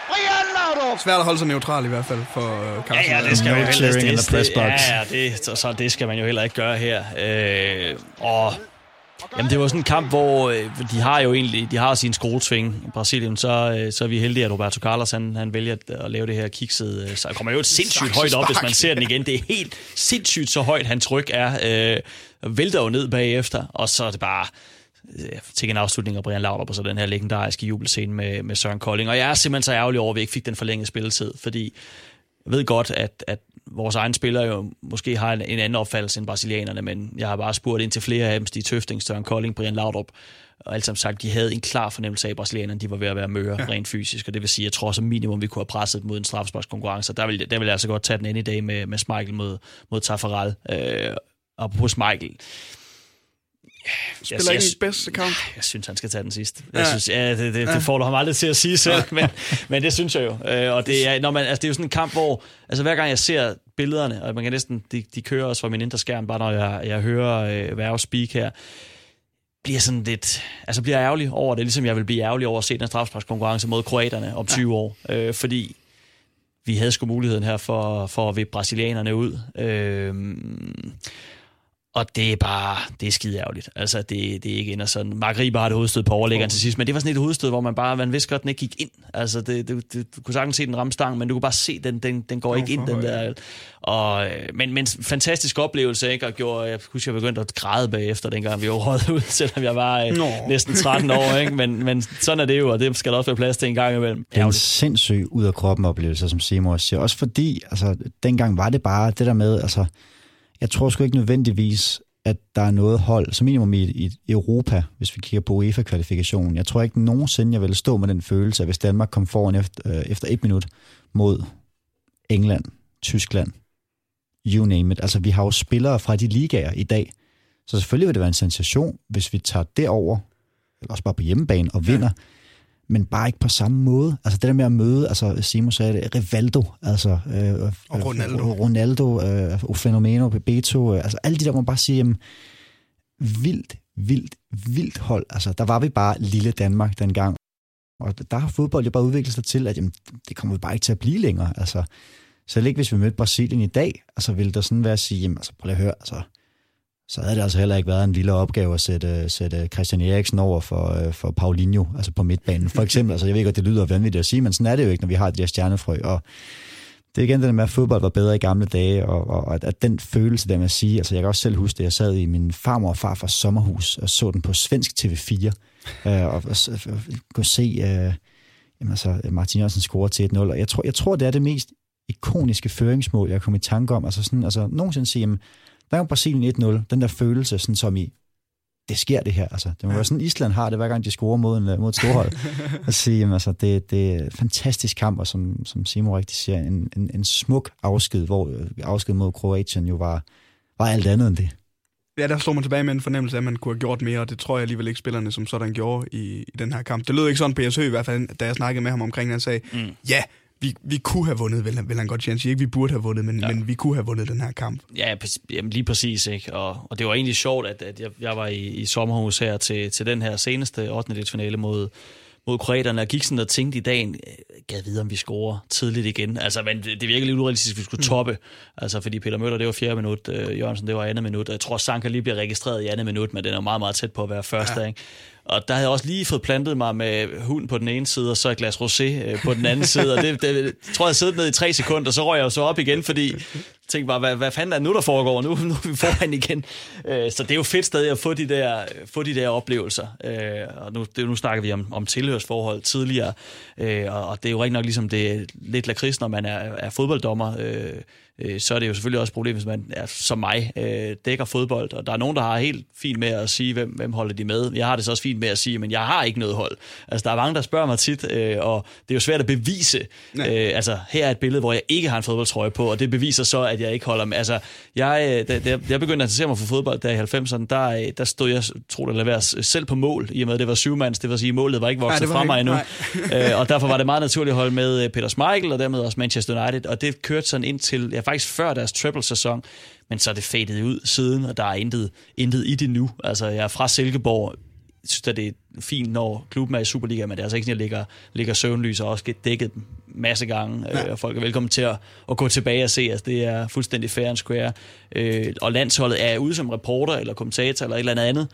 Brian Laudrup! Svært at holde sig neutral i hvert fald for uh, Ja, ja, det skal man jo heller det, det, ja, ja, det, så, så det skal man jo heller ikke gøre her. Øh, og Jamen, det var sådan en kamp, hvor øh, de har jo egentlig de har sin skruetving i Brasilien. Så, øh, så er vi heldige, at Roberto Carlos han, han vælger at, lave det her kikset. Øh, så kommer jo et sindssygt højt op, hvis man ser den igen. Det er helt sindssygt så højt, hans tryk er. Øh, vælter jo ned bagefter, og så er det bare til en afslutning af Brian Laudrup og så den her legendariske jubelscene med, med Søren Kolding. Og jeg er simpelthen så ærgerlig over, at vi ikke fik den forlængede spilletid, fordi jeg ved godt, at, at vores egne spillere jo måske har en, en anden opfattelse end brasilianerne, men jeg har bare spurgt ind til flere af dem, Stig Tøfting, Søren Kolding, Brian Laudrup, og alt som sagt, de havde en klar fornemmelse af, at brasilianerne de var ved at være møre ja. rent fysisk, og det vil sige, at jeg tror som minimum, vi kunne have presset mod en strafsparkskonkurrence, og der vil, der vil jeg altså godt tage den ind i dag med, med Smeichel mod, mod Taffarel. Øh, og på Smeichel, Spiller ikke den bedste kamp? Jeg synes, han skal tage den sidste. Jeg synes, ja, det, det, det får du ham aldrig til at sige selv, men, men det synes jeg jo. Øh, og det er, når man, altså, det er jo sådan en kamp, hvor altså, hver gang jeg ser billederne, og man kan næsten, de, de kører også fra min indre skærm, bare når jeg, jeg hører øh, Værge speak her, bliver sådan lidt, altså bliver ærgerlig over det, ligesom jeg vil blive ærgerlig over at se den strafsparkskonkurrence mod kroaterne om 20 ja. år, øh, fordi vi havde sgu muligheden her for, for at vippe brasilianerne ud. Øh, og det er bare, det er skide ærgerligt. Altså, det, det er ikke ender sådan. Mark Rieber har det hovedstød på overlæggeren til sidst, men det var sådan et hovedstød, hvor man bare, man vidste godt, den ikke gik ind. Altså, det, det, det, du kunne sagtens se den ramme stang, men du kunne bare se, den, den, den går ikke ind, den der. Og, men, men fantastisk oplevelse, ikke? Og gjorde, jeg husker, jeg begyndte at græde bagefter, dengang vi var ud, selvom jeg var øh, næsten 13 år, ikke? Men, men sådan er det jo, og det skal der også være plads til en gang imellem. Det er en sindssyg ud af kroppen oplevelse, som Simon siger. Også fordi, altså, dengang var det bare det der med, altså, jeg tror sgu ikke nødvendigvis, at der er noget hold, som minimum i, i Europa, hvis vi kigger på UEFA-kvalifikationen. Jeg tror ikke nogensinde, jeg ville stå med den følelse, at hvis Danmark kom foran efter, øh, efter et minut mod England, Tyskland, you name it. Altså, vi har jo spillere fra de ligaer i dag, så selvfølgelig vil det være en sensation, hvis vi tager det over, eller også bare på hjemmebane og vinder. Ja men bare ikke på samme måde. Altså det der med at møde, altså Simon sagde det, Rivaldo, altså øh, og Ronaldo, Ronaldo øh, Fenomeno, Bebeto, øh, altså alle de der, må man bare sige, jamen, vildt, vildt, vildt hold. Altså der var vi bare lille Danmark dengang, og der har fodbold jo bare udviklet sig til, at jamen, det kommer vi bare ikke til at blive længere. Altså, selv ikke hvis vi mødte Brasilien i dag, altså ville der sådan være at sige, jamen, altså prøv lige at høre, altså, så havde det altså heller ikke været en lille opgave at sætte, sætte Christian Eriksen over for, øh, for Paulinho, altså på midtbanen. For eksempel, altså jeg ved godt, det lyder vanvittigt at sige, men sådan er det jo ikke, når vi har de der stjernefrø. Og det er igen det der med, at fodbold var bedre i gamle dage, og, og, at den følelse der med at sige, altså jeg kan også selv huske det, jeg sad i min farmor og farfars sommerhus og så den på svensk TV4, øh, og, og, og kunne se øh, jamen, altså, Martin Jørgensen score til 1-0, og jeg tror, jeg tror, det er det mest ikoniske føringsmål, jeg kom i tanke om, altså sådan, altså nogensinde sige, jamen, der er Brasilien 1-0, den der følelse, sådan som i, det sker det her. Altså, det må ja. være sådan, Island har det, hver gang de scorer mod, en, mod et storhold. at sige, jamen, altså, det, det er en fantastisk kamp, og som, som Simon rigtig siger, en, en, en smuk afsked, hvor øh, afsked mod Kroatien jo var, var alt andet end det. Ja, der slog man tilbage med en fornemmelse af, at man kunne have gjort mere, og det tror jeg alligevel ikke spillerne som sådan gjorde i, i den her kamp. Det lød ikke sådan på Høgh i hvert fald, da jeg snakkede med ham omkring, han sagde, mm. ja, vi, vi kunne have vundet, vil han, vil han godt sige. ikke, vi burde have vundet, men, ja. men vi kunne have vundet den her kamp. Ja, jamen, lige præcis. Ikke? Og, og det var egentlig sjovt, at, at jeg, jeg var i, i sommerhus her til, til den her seneste 8. finale mod, mod kroaterne, og gik sådan og tænkte i dagen, øh, gad vide, om vi scorer tidligt igen. Altså, men det, det virker lidt urealistisk, at vi skulle mm. toppe. Mm. Altså, fordi Peter Møller, det var fjerde minut, øh, Jørgensen, det var andet minut, og jeg tror, Sanka lige bliver registreret i andet minut, men den er meget, meget tæt på at være første. Ja. Ikke? Og der havde jeg også lige fået plantet mig med hund på den ene side, og så et glas rosé øh, på den anden side. Og det, det, tror jeg jeg ned i tre sekunder, og så røg jeg så op igen, fordi jeg tænkte bare, hvad, hvad fanden er det nu, der foregår? Nu, nu er vi foran igen. Øh, så det er jo fedt stadig at få de der, få de der oplevelser. Øh, og nu, det, nu snakker vi om, om tilhørsforhold tidligere, øh, og det er jo rigtig nok ligesom det lidt lakrids, når man er, er fodbolddommer. øh, så er det jo selvfølgelig også et problem, hvis man er som mig øh, dækker fodbold, og der er nogen, der har helt fint med at sige, hvem, hvem holder de med. Jeg har det så også fint med at sige, men jeg har ikke noget hold. Altså, der er mange, der spørger mig tit, øh, og det er jo svært at bevise. Øh, altså, her er et billede, hvor jeg ikke har en fodboldtrøje på, og det beviser så, at jeg ikke holder med. Altså, jeg, øh, da, da jeg begyndte at interessere mig for fodbold der i 90'erne, der, øh, der stod jeg, tror det være, selv på mål, i og med, at det var syvmands, det vil sige, målet var ikke vokset Nej, var fra mig endnu. øh, og derfor var det meget naturligt at holde med øh, Peter Schmeichel, og dermed også Manchester United, og det kørte sådan ind til, ja faktisk før deres triple-sæson, men så er det fadet ud siden, og der er intet, intet i det nu. Altså, jeg er fra Silkeborg, synes, at det er fint, når klubben er i Superliga, men det er altså ikke sådan, at jeg ligger, ligger søvnlys og også dækket masse gange, ja. øh, og folk er velkommen til at, at gå tilbage og se, altså det er fuldstændig fair and square. Øh, og landsholdet er ude som reporter eller kommentator eller et eller andet,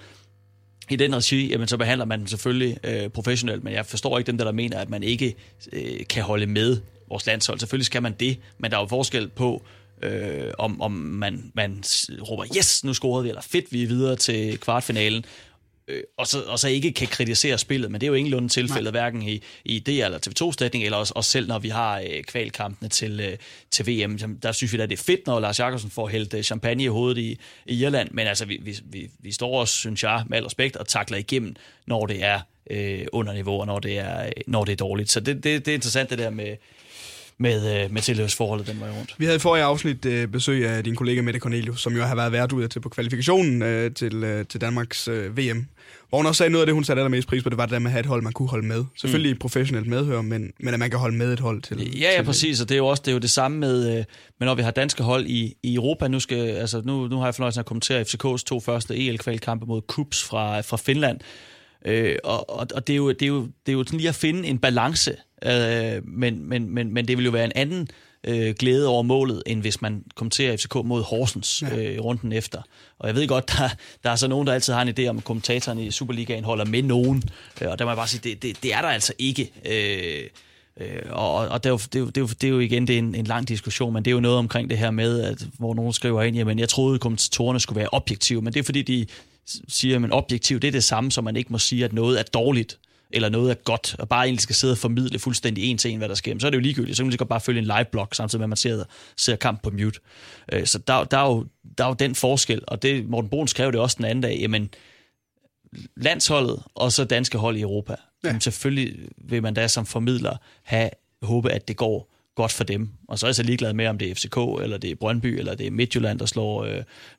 i den regi, jamen, så behandler man den selvfølgelig øh, professionelt, men jeg forstår ikke dem, der, der mener, at man ikke øh, kan holde med vores landshold. Selvfølgelig skal man det, men der er jo forskel på, øh, om, om man, man råber, yes, nu scorede vi, eller fedt, vi er videre til kvartfinalen, øh, og, så, og så ikke kan kritisere spillet, men det er jo ingenlunde tilfældet, hverken i, i DR eller TV2-slætning, eller også, også selv når vi har øh, kvalkampene til, øh, til VM. Der synes vi da, det er fedt, når Lars Jakobsen får hældt øh, champagne i hovedet i, i Irland, men altså, vi, vi, vi, vi står også, synes jeg, med al respekt, og takler igennem, når det er øh, under niveau, og når det er, øh, når det er dårligt. Så det, det, det er interessant, det der med, med, øh, med tilhørsforholdet den vej rundt. Vi havde i forrige afsnit øh, besøg af din kollega Mette Cornelius, som jo har været vært ud til på kvalifikationen øh, til, øh, til Danmarks øh, VM. Hvor hun også sagde noget af det, hun satte allermest pris på, det var det der med at have et hold, man kunne holde med. Selvfølgelig mm. professionelt medhør, men, men at man kan holde med et hold til. Ja, ja, til, præcis, og det er jo også det, er jo det samme med, øh, med, når vi har danske hold i, i Europa. Nu, skal, altså, nu, nu har jeg fornøjelsen at kommentere FCK's to første EL-kvalkampe mod Kups fra, fra Finland. Øh, og og, og det, er jo, det, er jo, det er jo sådan lige at finde en balance, øh, men, men, men, men det vil jo være en anden øh, glæde over målet, end hvis man kommenterer FCK mod Horsens øh, runden efter. Og jeg ved godt, der, der er så nogen, der altid har en idé om, at kommentatoren i Superligaen holder med nogen, øh, og der må jeg bare sige, det, det, det er der altså ikke. Øh, Øh, og og det, er jo, det, er jo, det, er jo, det er jo igen det er en, en lang diskussion, men det er jo noget omkring det her med, at, hvor nogen skriver ind, jamen jeg troede, at kommentatorerne skulle være objektive, men det er fordi, de siger, at objektiv det er det samme, som man ikke må sige, at noget er dårligt eller noget er godt, og bare egentlig skal sidde og formidle fuldstændig en til en, hvad der sker, Men så er det jo ligegyldigt. Så kan man lige godt bare følge en live-blog, samtidig med, at man ser, ser kamp på mute. Øh, Så der, der, er jo, der er jo den forskel, og det Morten Brun skrev det også den anden dag, jamen landsholdet og så danske hold i Europa. Ja. Jamen, selvfølgelig vil man da som formidler have håbe, at det går godt for dem. Og så er jeg så ligeglad med, om det er FCK, eller det er Brøndby, eller det er Midtjylland, der slår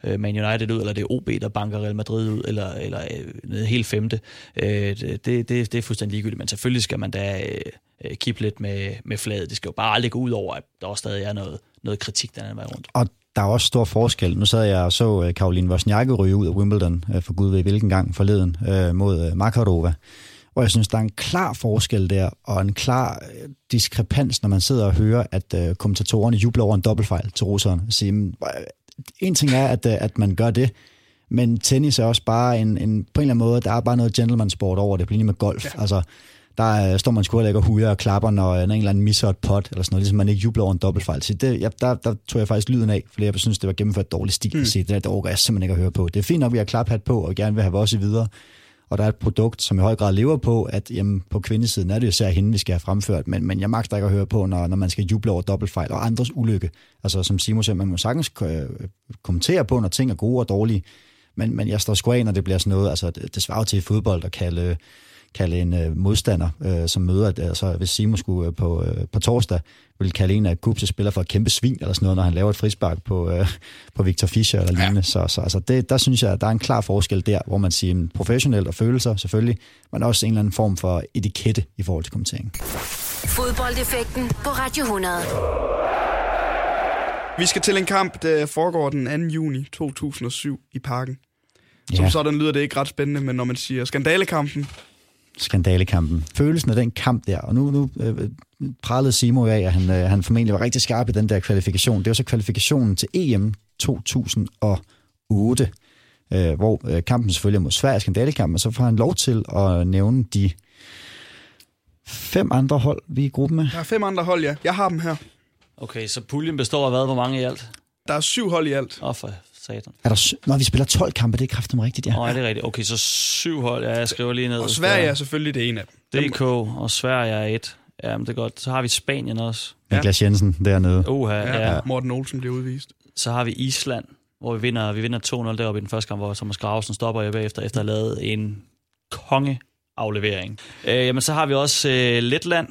øh, Man United ud, eller det er OB, der banker Real Madrid ud, eller, eller øh, helt femte. Øh, det, det, det er fuldstændig ligegyldigt, men selvfølgelig skal man da øh, øh kippe lidt med, med fladet. Det skal jo bare aldrig gå ud over, at der også stadig er noget, noget kritik den anden vej rundt. Og der er også stor forskel. Nu sad jeg og så øh, Karoline Wozniacki ryge ud af Wimbledon, øh, for gud ved hvilken gang forleden, øh, mod Makarova. Og jeg synes, der er en klar forskel der, og en klar øh, diskrepans, når man sidder og hører, at øh, kommentatorerne jubler over en dobbeltfejl til russerne. Og siger, "Men, øh, en ting er, at, øh, at man gør det, men tennis er også bare en, en, på en eller anden måde, der er bare noget gentleman sport over det, på linje med golf. Ja. Altså, der øh, står man sgu og lægger hujer og klapper, når en eller anden misser et pot, eller sådan noget, ligesom man ikke jubler over en dobbeltfejl. Så det, ja, der, der tog jeg faktisk lyden af, fordi jeg synes, det var gennemført dårlig stil mm. at se. Det, der, det overgår jeg simpelthen ikke at høre på. Det er fint nok, at vi har klaphat på, og gerne vil have vores videre. Og der er et produkt, som i høj grad lever på, at jamen, på kvindesiden er det jo især hende, vi skal have fremført, men, men jeg magter ikke at høre på, når, når man skal juble over dobbeltfejl og andres ulykke. Altså som Simon siger, man må sagtens øh, kommentere på, når ting er gode og dårlige, men, men jeg står sgu af, når det bliver sådan noget, altså det, det svarer til i fodbold at kalde, kalde en øh, modstander, øh, som møder, at, altså hvis Simon skulle øh, på, øh, på torsdag, ville kalde en af Kubs spiller for et kæmpe svin, eller sådan noget, når han laver et frispark på, øh, på Victor Fischer eller lignende. Ja. Så, så altså det, der synes jeg, at der er en klar forskel der, hvor man siger mm, professionelt og følelser selvfølgelig, men også en eller anden form for etikette i forhold til kommentering. Fodboldeffekten på Radio 100. Vi skal til en kamp, der foregår den 2. juni 2007 i parken. Som Ja. sådan lyder det ikke ret spændende, men når man siger skandalekampen, skandalekampen. Følelsen af den kamp der, og nu, nu øh, pralede Simo af, at han, øh, han formentlig var rigtig skarp i den der kvalifikation. Det var så kvalifikationen til EM 2008, øh, hvor øh, kampen selvfølgelig er mod Sverige, skandalekampen, og så får han lov til at nævne de fem andre hold, vi er i gruppen med. der er fem andre hold, ja. Jeg har dem her. Okay, så puljen består af hvad? Hvor mange i alt? Der er syv hold i alt. Åh, oh, for satan. Er der, når vi spiller 12 kampe, det er kraftigt rigtigt, ja. Oh, er det rigtigt? Okay, så syv hold. Ja, jeg skriver lige ned. Og Sverige er selvfølgelig det ene af dem. DK og Sverige er et. Ja, men det er godt. Så har vi Spanien også. Niklas Jensen dernede. Uha, Ja, ja. ja. Morten Olsen bliver udvist. Så har vi Island, hvor vi vinder, vi vinder 2-0 deroppe i den første kamp, hvor Thomas Gravesen stopper jeg bagefter, efter at have lavet en kongeaflevering. Øh, jamen, så har vi også øh, Letland,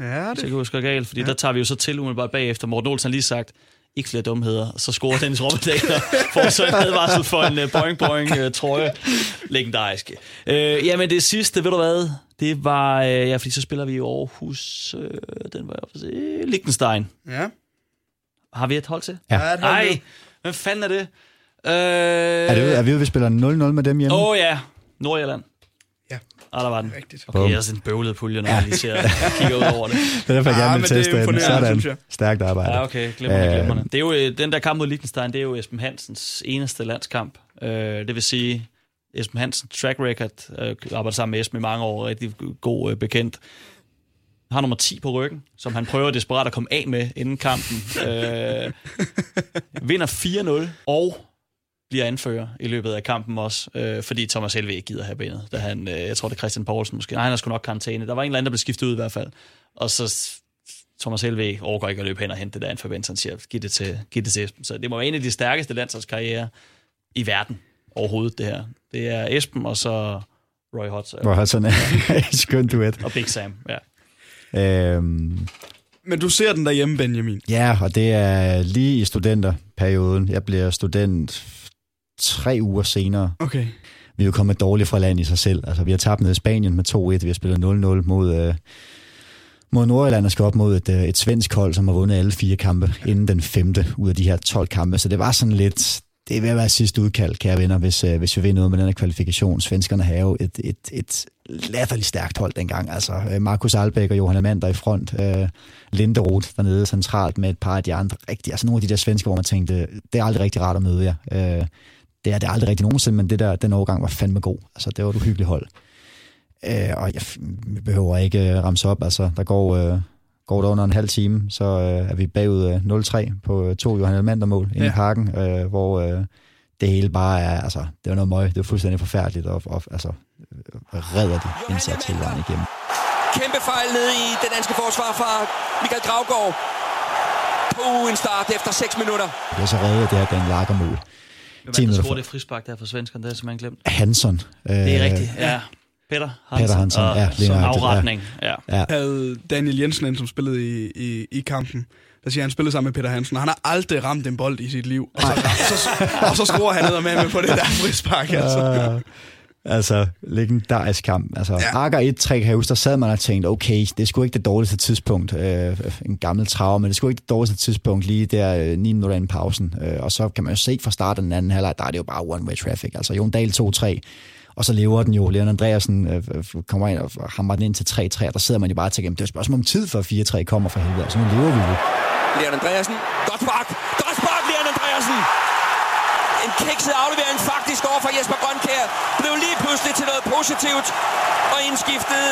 Ja, det kan jeg huske galt, fordi ja. der tager vi jo så til umiddelbart bagefter. Morten Olsen har lige sagt, ikke flere dumheder. Så scorer Dennis Rommedal og får så en advarsel for en uh, boing boing uh, trøje. Legendarisk. Uh, jamen det sidste, ved du hvad? Det var, uh, ja, fordi så spiller vi i Aarhus. Uh, den var jeg at se. Liechtenstein. Ja. Har vi et hold til? Ja. Ja, Nej, hvad fanden er det? Uh, Er, det, er vi ude, vi spiller 0-0 med dem hjemme? Åh oh, ja, Nordjylland. Ah, der var den. Rigtigt. Okay, jeg er sådan bøvlet pulje, når jeg lige ser, kigger ud over det. Det er derfor, jeg Ah, gerne vil er teste den. Sådan. Stærkt arbejde. Ja, okay, glemrende, Øh, glemrende. Det er jo, øh, den der kamp mod Liechtenstein, det er jo Esben Hansens eneste landskamp. Øh, det vil sige, Esben Hansen track record, øh, arbejder sammen med Esben i mange år, rigtig god øh, bekendt. Har nummer 10 på ryggen, som han prøver desperat at komme af med inden kampen. Øh, vinder 4-0 og bliver anfører i løbet af kampen også, øh, fordi Thomas Helve ikke gider have benet. Da han, øh, jeg tror, det er Christian Poulsen måske. Nej, han har sgu nok karantæne. Der var en eller anden, der blev skiftet ud i hvert fald. Og så Thomas Helve overgår ikke at løbe hen og hente det der anfører, så han siger, giv det til, giv det til Esben. Så det må være en af de stærkeste landsholdskarrierer i verden overhovedet, det her. Det er Esben, og så Roy Hodgson Hvor har sådan en skøn duet. og Big Sam. Ja. Øhm, Men du ser den derhjemme, Benjamin. ja, og det er lige i studenterperioden. Jeg bliver student tre uger senere. Okay. Vi er jo kommet dårligt fra land i sig selv. Altså, vi har tabt ned i Spanien med 2-1. Vi har spillet 0-0 mod, øh, mod Nordjylland og skal op mod et, øh, et svensk hold, som har vundet alle fire kampe inden den femte ud af de her 12 kampe. Så det var sådan lidt... Det er ved at være sidste udkald, kære venner, hvis, øh, hvis vi vinder noget med den her kvalifikation. Svenskerne har jo et, et, et latterligt stærkt hold dengang. Altså, øh, Markus Albeck og Johan Amander i front. Øh, Linderoth dernede centralt med et par af de andre. Rigtig, altså nogle af de der svensker, hvor man tænkte, det er aldrig rigtig rart at møde jer. Øh, det er det aldrig rigtig nogensinde, men det der, den overgang var fandme god. Altså, det var et uhyggeligt hold. Øh, og jeg behøver ikke øh, ramse op. Altså, der går, øh, går der under en halv time, så øh, er vi bagud øh, 0-3 på øh, to Johan Elmander-mål Ja. i parken, øh, hvor øh, det hele bare er, altså, det var noget møg. Det var fuldstændig forfærdeligt, og, og altså, redder de indsats hele vejen igennem. Kæmpe fejl nede i den danske forsvar fra Michael Gravgaard. På en start efter 6 minutter. Det er så reddet det her Dan Lagermål. Hvem er 10 det, der for- det frispark der for svenskerne? Det har jeg simpelthen glemt. Hansen. Øh, Det er rigtigt, ja. Peter Hansen. Peter Hansen, og, ja, lige som afretning. Ja. Ja, Havde Daniel Jensen, en, som spillede i, i, i kampen, der siger, at han spillede sammen med Peter Hansen, og han har aldrig ramt en bold i sit liv. Og så, og så, og så scorer han ned med, med på det der frispark. Altså. Øh, altså, legendarisk kamp. Altså, Ja. Arker 1-3, kan jeg huske, der sad man og tænkte, okay, det er sgu ikke det dårligste tidspunkt. Øh, en gammel traver, men det sgu ikke det dårligste tidspunkt lige der øh, 9 minutter inden pausen. Øh, og så kan man jo se fra starten af den anden halvleg, der er det jo bare one-way traffic. Altså, Jon Dahl 2-3, og så lever den jo. Leon Andreasen øh, kommer ind og hammer den ind til 3-3, og der sidder man jo bare og tænker, "Jamen, det er et spørgsmål om tid, før 4-3 kommer fra helvede. Altså, nu lever vi jo. Leon Andreasen. Godt spark. Godt spark, Leon Andreasen. En kikset aflevering faktisk over for Jesper Grønkær. Blev lige pludselig til noget positivt. Og indskiftet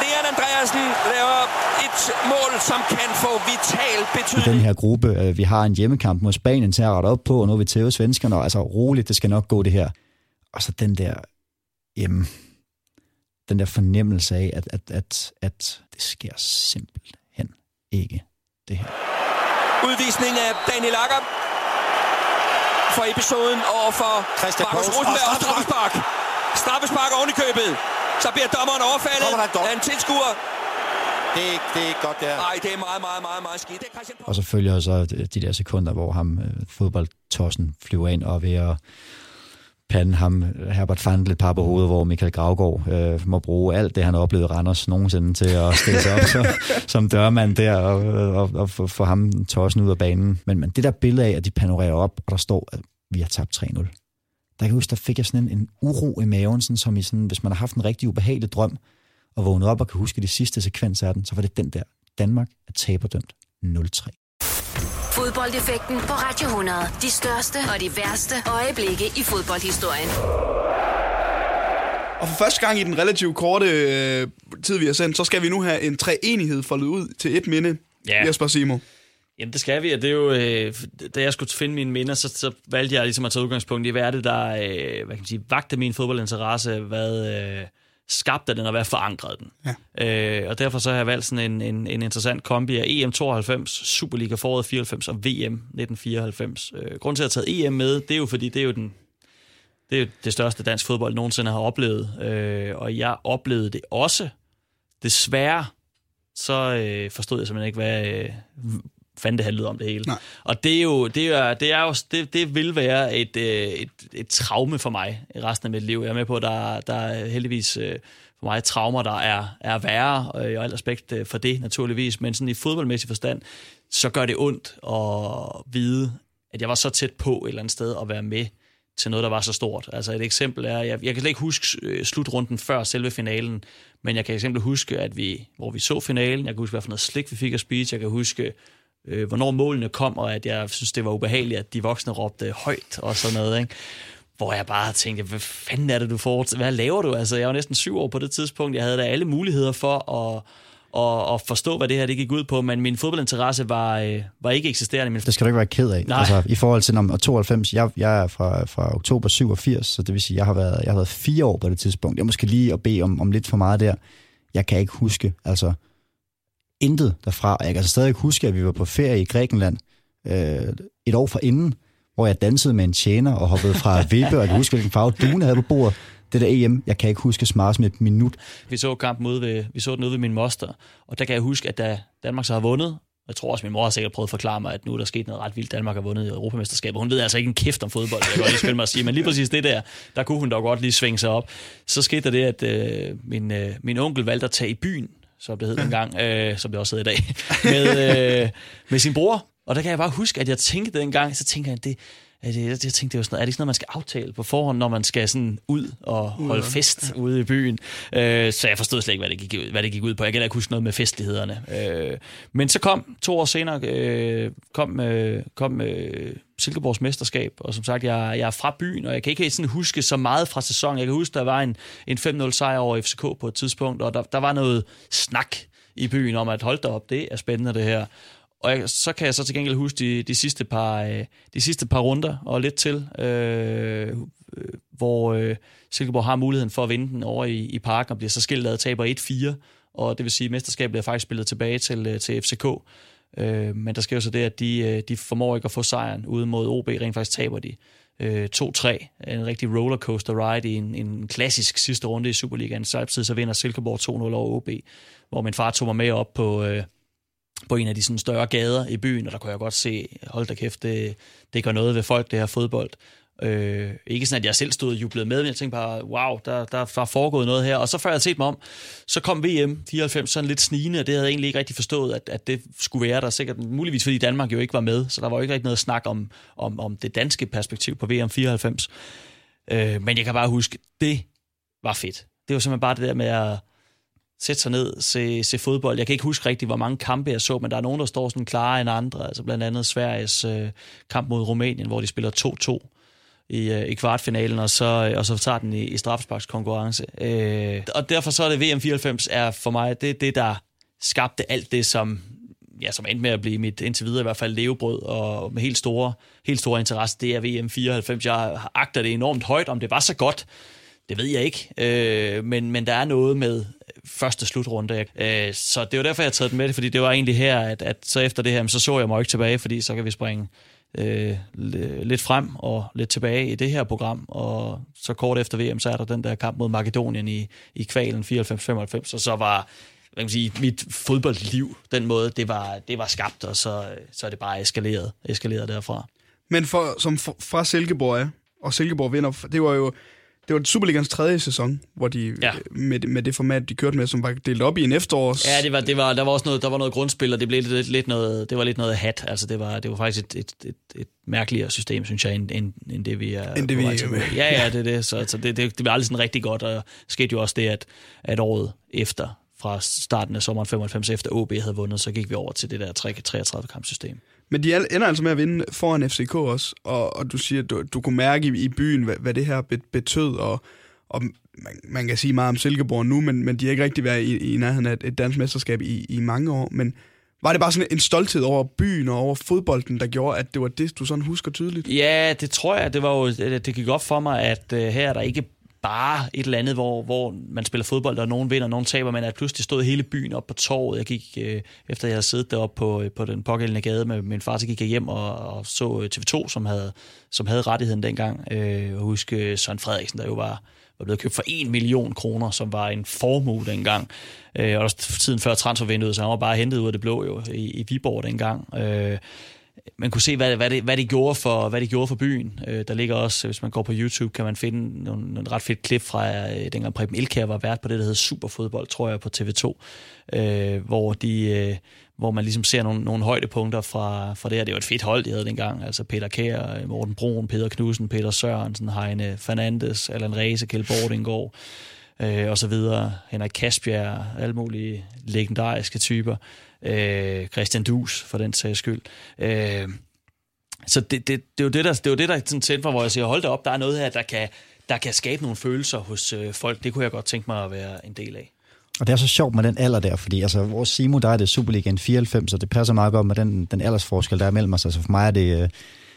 Leon Andreasen laver et mål, som kan få vital i den betydning. her gruppe. Øh, Vi har en hjemmekamp mod Spanien til at rette op på, og nu er vi til svenskerne, altså roligt, det skal nok gå det her. Og så den der, jamen, den der fornemmelse af, at, at, at, at det sker simpelthen ikke, det her. Udvisning af Daniel Akker for episoden over for Christian Markus. Rosenberg og straffespark. straffespark. Oven i købet. Så bliver dommeren overfaldet af en tilskuer. Det er ikke, det er ikke godt, det her. Nej, det er meget, meget, meget, meget skidt. Det er Christian Og så følger så de der sekunder, hvor ham øh, fodboldtossen flyver ind og er ved at pande ham, Herbert Fandel, et par på hovedet, hvor Michael Gravgaard øh, må bruge alt det, han har oplevet Randers nogensinde til at stille sig op så, som dørmand der og, og, og få, få ham tossen ud af banen. Men, men det der billede af, at de panorerer op, og der står, at vi har tabt 3-0. Der kan jeg huske, der fik jeg sådan en, en uro i maven, sådan, som i sådan, hvis man har haft en rigtig ubehagelig drøm, og vågnet op og kan huske de sidste sekvens af den, så var det den der. Danmark er taberdømt 0-3. Fodboldeffekten på Radio 100. De største og de værste øjeblikke i fodboldhistorien. Og for første gang i den relativt korte øh, tid, vi har sendt, så skal vi nu have en treenighed foldet ud til et minde. Ja. Jesper Simo. Jamen, det skal vi, og det er jo, øh, da jeg skulle finde mine minder, så, så valgte jeg ligesom at tage udgangspunkt i, hvad er det, der øh, hvad kan man sige, vagte min fodboldinteresse, hvad, øh, skabt af den og være forankret den. Ja. Øh, og derfor så har jeg valgt sådan en, en, en interessant kombi af EM 92, Superliga foråret 94 og VM 1994. Øh, grunden til at have taget EM med, det er jo fordi, det er jo den det er jo det største dansk fodbold nogensinde har oplevet, øh, og jeg oplevede det også. Desværre, så øh, forstod jeg simpelthen ikke, hvad øh, fanden det handlede om det hele. Nej. Og det er jo, det er, det er jo, det, det vil være et, øh, et, et traume for mig i resten af mit liv. Jeg er med på, at der, der er heldigvis øh, for mig traumer, der er, er værre, og jeg har al respekt øh, for det naturligvis, men sådan i fodboldmæssig forstand, så gør det ondt at vide, at jeg var så tæt på et eller andet sted at være med til noget, der var så stort. Altså et eksempel er, jeg, jeg kan slet ikke huske øh, slutrunden før selve finalen, men jeg kan eksempel huske, at vi, hvor vi så finalen, jeg kan huske, hvad for noget slik vi fik at spise, jeg kan huske, øh, hvornår målene kom, og at jeg synes, det var ubehageligt, at de voksne råbte højt og sådan noget, ikke? hvor jeg bare tænkte, hvad fanden er det, du får? Hvad laver du? Altså, jeg var næsten syv år på det tidspunkt. Jeg havde da alle muligheder for at, at, at forstå, hvad det her det gik ud på, men min fodboldinteresse var, øh, var ikke eksisterende. Min... Det skal du ikke være ked af. Nej. Altså, I forhold til om 92, jeg, jeg er fra, fra oktober 87, så det vil sige, jeg har været, jeg har været fire år på det tidspunkt. Jeg måske lige at bede om, om lidt for meget der. Jeg kan ikke huske, altså intet derfra. Og jeg kan altså stadig huske, at vi var på ferie i Grækenland øh, et år for inden, hvor jeg dansede med en tjener og hoppede fra vippe, og jeg kan huske, hvilken farve dune havde på bordet. Det der EM, jeg kan ikke huske smart som et minut. Vi så kampen ude ved, vi så den ude ved min moster, og der kan jeg huske, at da Danmark så har vundet, jeg tror også, min mor har sikkert prøvet at forklare mig, at nu er der sket noget ret vildt. Danmark har vundet i Europamesterskabet. Hun ved altså ikke en kæft om fodbold, jeg kan godt lige skynde mig at sige. Men lige præcis det der, der kunne hun dog godt lige svinge sig op. Så skete der det, at øh, min, øh, min onkel valgte at tage i byen, som det hed dengang, øh, som det også hedder i dag, med, øh, med sin bror. Og der kan jeg bare huske, at jeg tænkte dengang, så tænker jeg, det, at jeg, jeg tænkte, det var sådan noget, er det ikke sådan noget, man skal aftale på forhånd, når man skal sådan ud og holde fest ja. ude i byen? Øh, så jeg forstod slet ikke, hvad det, gik, hvad det gik ud på. Jeg kan ikke huske noget med festlighederne. Øh, men så kom, to år senere, øh, kom, øh, kom øh, Silkeborgs mesterskab, og som sagt, jeg, jeg er fra byen, og jeg kan ikke sådan huske så meget fra sæsonen. Jeg kan huske, der var en, en 5-0 sejr over FCK på et tidspunkt, og der, der var noget snak i byen om, at hold da op, det er spændende det her. Og jeg, så kan jeg så til gengæld huske de, de, sidste, par, øh, de sidste par runder og lidt til, øh, øh, hvor øh, Silkeborg har muligheden for at vinde den over i, i parken og bliver så skilt af taber 1-4. Og det vil sige, at mesterskabet bliver faktisk spillet tilbage til, øh, til FCK. Øh, men der sker jo så det, at de, øh, de formår ikke at få sejren ude mod OB. Rent faktisk taber de øh, 2-3. En rigtig rollercoaster ride i en, en klassisk sidste runde i Superligaen. Samtidig så vinder Silkeborg 2-0 over OB, hvor min far tog mig med op på... Øh, på en af de sådan større gader i byen, og der kunne jeg godt se, hold da kæft, det, det gør noget ved folk, det her fodbold. Øh, ikke sådan, at jeg selv stod og jublede med, men jeg tænkte bare, wow, der, der, der er foregået noget her. Og så før jeg havde set mig om, så kom VM 94 sådan lidt snigende, og det havde jeg egentlig ikke rigtig forstået, at, at det skulle være der. Sikkert muligvis, fordi Danmark jo ikke var med, så der var jo ikke rigtig noget snak om, om, om det danske perspektiv på VM 94. Øh, men jeg kan bare huske, det var fedt. Det var simpelthen bare det der med at sætte sig ned, se, se fodbold. Jeg kan ikke huske rigtigt, hvor mange kampe jeg så, men der er nogen, der står sådan klarere end andre. Altså blandt andet Sveriges øh, kamp mod Rumænien, hvor de spiller 2-2 i, øh, i kvartfinalen, og så, øh, og så tager den i, i straffesparkskonkurrence. Øh, og derfor så er det VM 94 er for mig det, det der skabte alt det, som ja, som endte med at blive mit indtil videre i hvert fald levebrød, og med helt store, helt store interesse, det er VM 94. Jeg agter det enormt højt, om det var så godt, det ved jeg ikke, øh, men, men der er noget med første slutrunde. Øh, så det var derfor, jeg taget den med det, fordi det var egentlig her, at, at så efter det her, så så jeg mig ikke tilbage, fordi så kan vi springe øh, lidt frem og lidt tilbage i det her program, og så kort efter VM, så er der den der kamp mod Makedonien i, i kvalen 94-95, og så var hvad kan man sige, mit fodboldliv, den måde, det var, det var skabt, og så, så er det bare eskaleret, eskaleret derfra. Men for, som for, fra Silkeborg er, og Silkeborg vinder, det var jo det var Superligans tredje sæson, hvor de Ja. med, med det format, de kørte med, som var delt op i en efterårs... Ja, det var, det var, der var også noget, der var noget grundspil, og det blev lidt, lidt noget, det var lidt noget hat. Altså, det var, det var faktisk et, et, et, et mærkeligere system, synes jeg, end, end, end det, vi er End det, vi er til. med. Ja, ja, det er det. Så, så det, det, det var aldrig sådan rigtig godt, og skete jo også det, at, at året efter, fra starten af sommeren 95, efter OB havde vundet, så gik vi over til det der 33-kampsystem. Men de ender altså med at vinde foran FCK også, og, og du siger, at du, du kunne mærke i, i byen, hvad, hvad det her betød, og, og man, man kan sige meget om Silkeborg nu, men, men de har ikke rigtig været i, i nærheden af et, et dansk mesterskab i, i mange år, men var det bare sådan en stolthed over byen og over fodbolden, der gjorde, at det var det, du sådan husker tydeligt? Ja, det tror jeg. Det var jo, det gik op for mig, at uh, her er der ikke bare et eller andet, hvor, hvor man spiller fodbold, og nogen vinder, og nogen taber, men at pludselig stod hele byen op på torvet. Jeg gik, øh, efter jeg havde siddet deroppe på, øh, på den pågældende gade med min far, så gik jeg hjem og, og så øh, TV2, som havde, som havde rettigheden dengang. Øh, jeg huske øh, Søren Frederiksen, der jo var, var blevet købt for 1 million kroner, som var en formue dengang. Øh, og tiden før transfervinduet, så han var bare hentet ud af det blå jo, i, i Viborg dengang. Øh, man kunne se, hvad, hvad, det, hvad, det gjorde for, hvad det gjorde for byen. Øh, der ligger også, hvis man går på YouTube, kan man finde nogle, nogle ret fedt klip fra, øh, dengang Preben Elkær var vært på det, der hedder Superfodbold, tror jeg, på TV2, øh, hvor, de, øh, hvor man ligesom ser nogle, nogle højdepunkter fra, fra det her. Det var et fedt hold, de havde dengang. Altså Peter Kær, Morten Brun, Peter Knudsen, Peter Sørensen, Heine Fernandes, Allan Reese, Kjeld Bordingård, øh, og så videre. Henrik Kasbjerg, alle mulige legendariske typer øh, Christian Dus for den sags skyld. Øh, så det, det, det, er jo det, der, det er jo det, der sådan tændt for, hvor jeg siger, hold da op, der er noget her, der kan, der kan skabe nogle følelser hos øh, folk. Det kunne jeg godt tænke mig at være en del af. Og det er så sjovt med den alder der, fordi altså, vores Simo, der er det Superligaen 94, så det passer meget godt med den, den aldersforskel, der er mellem os. Altså for mig er det, øh,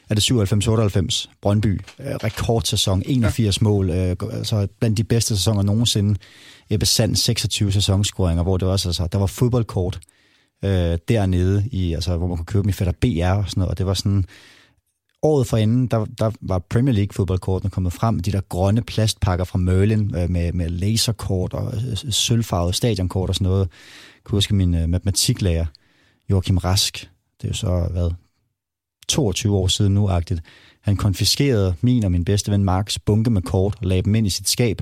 er det 97-98, Brøndby, øh, rekordsæson, 81 ja. mål, øh, altså blandt de bedste sæsoner nogensinde. Ebbe Sand, 26 sæsonscoringer, hvor det også, altså, der var fodboldkort øh, dernede, i, altså, hvor man kunne købe dem i Fætter BR og sådan noget, og det var sådan, året forinden, der, der var Premier League fodboldkortene kommet frem, de der grønne plastpakker fra Merlin øh, med, med laserkort og øh, sølvfarvet stadionkort og sådan noget. Jeg kunne huske min øh, matematiklærer, Joachim Rask, det er jo så, hvad, 22 år siden nu-agtigt. Han konfiskerede min og min bedste ven Marks bunke med kort og lagde dem ind i sit skab,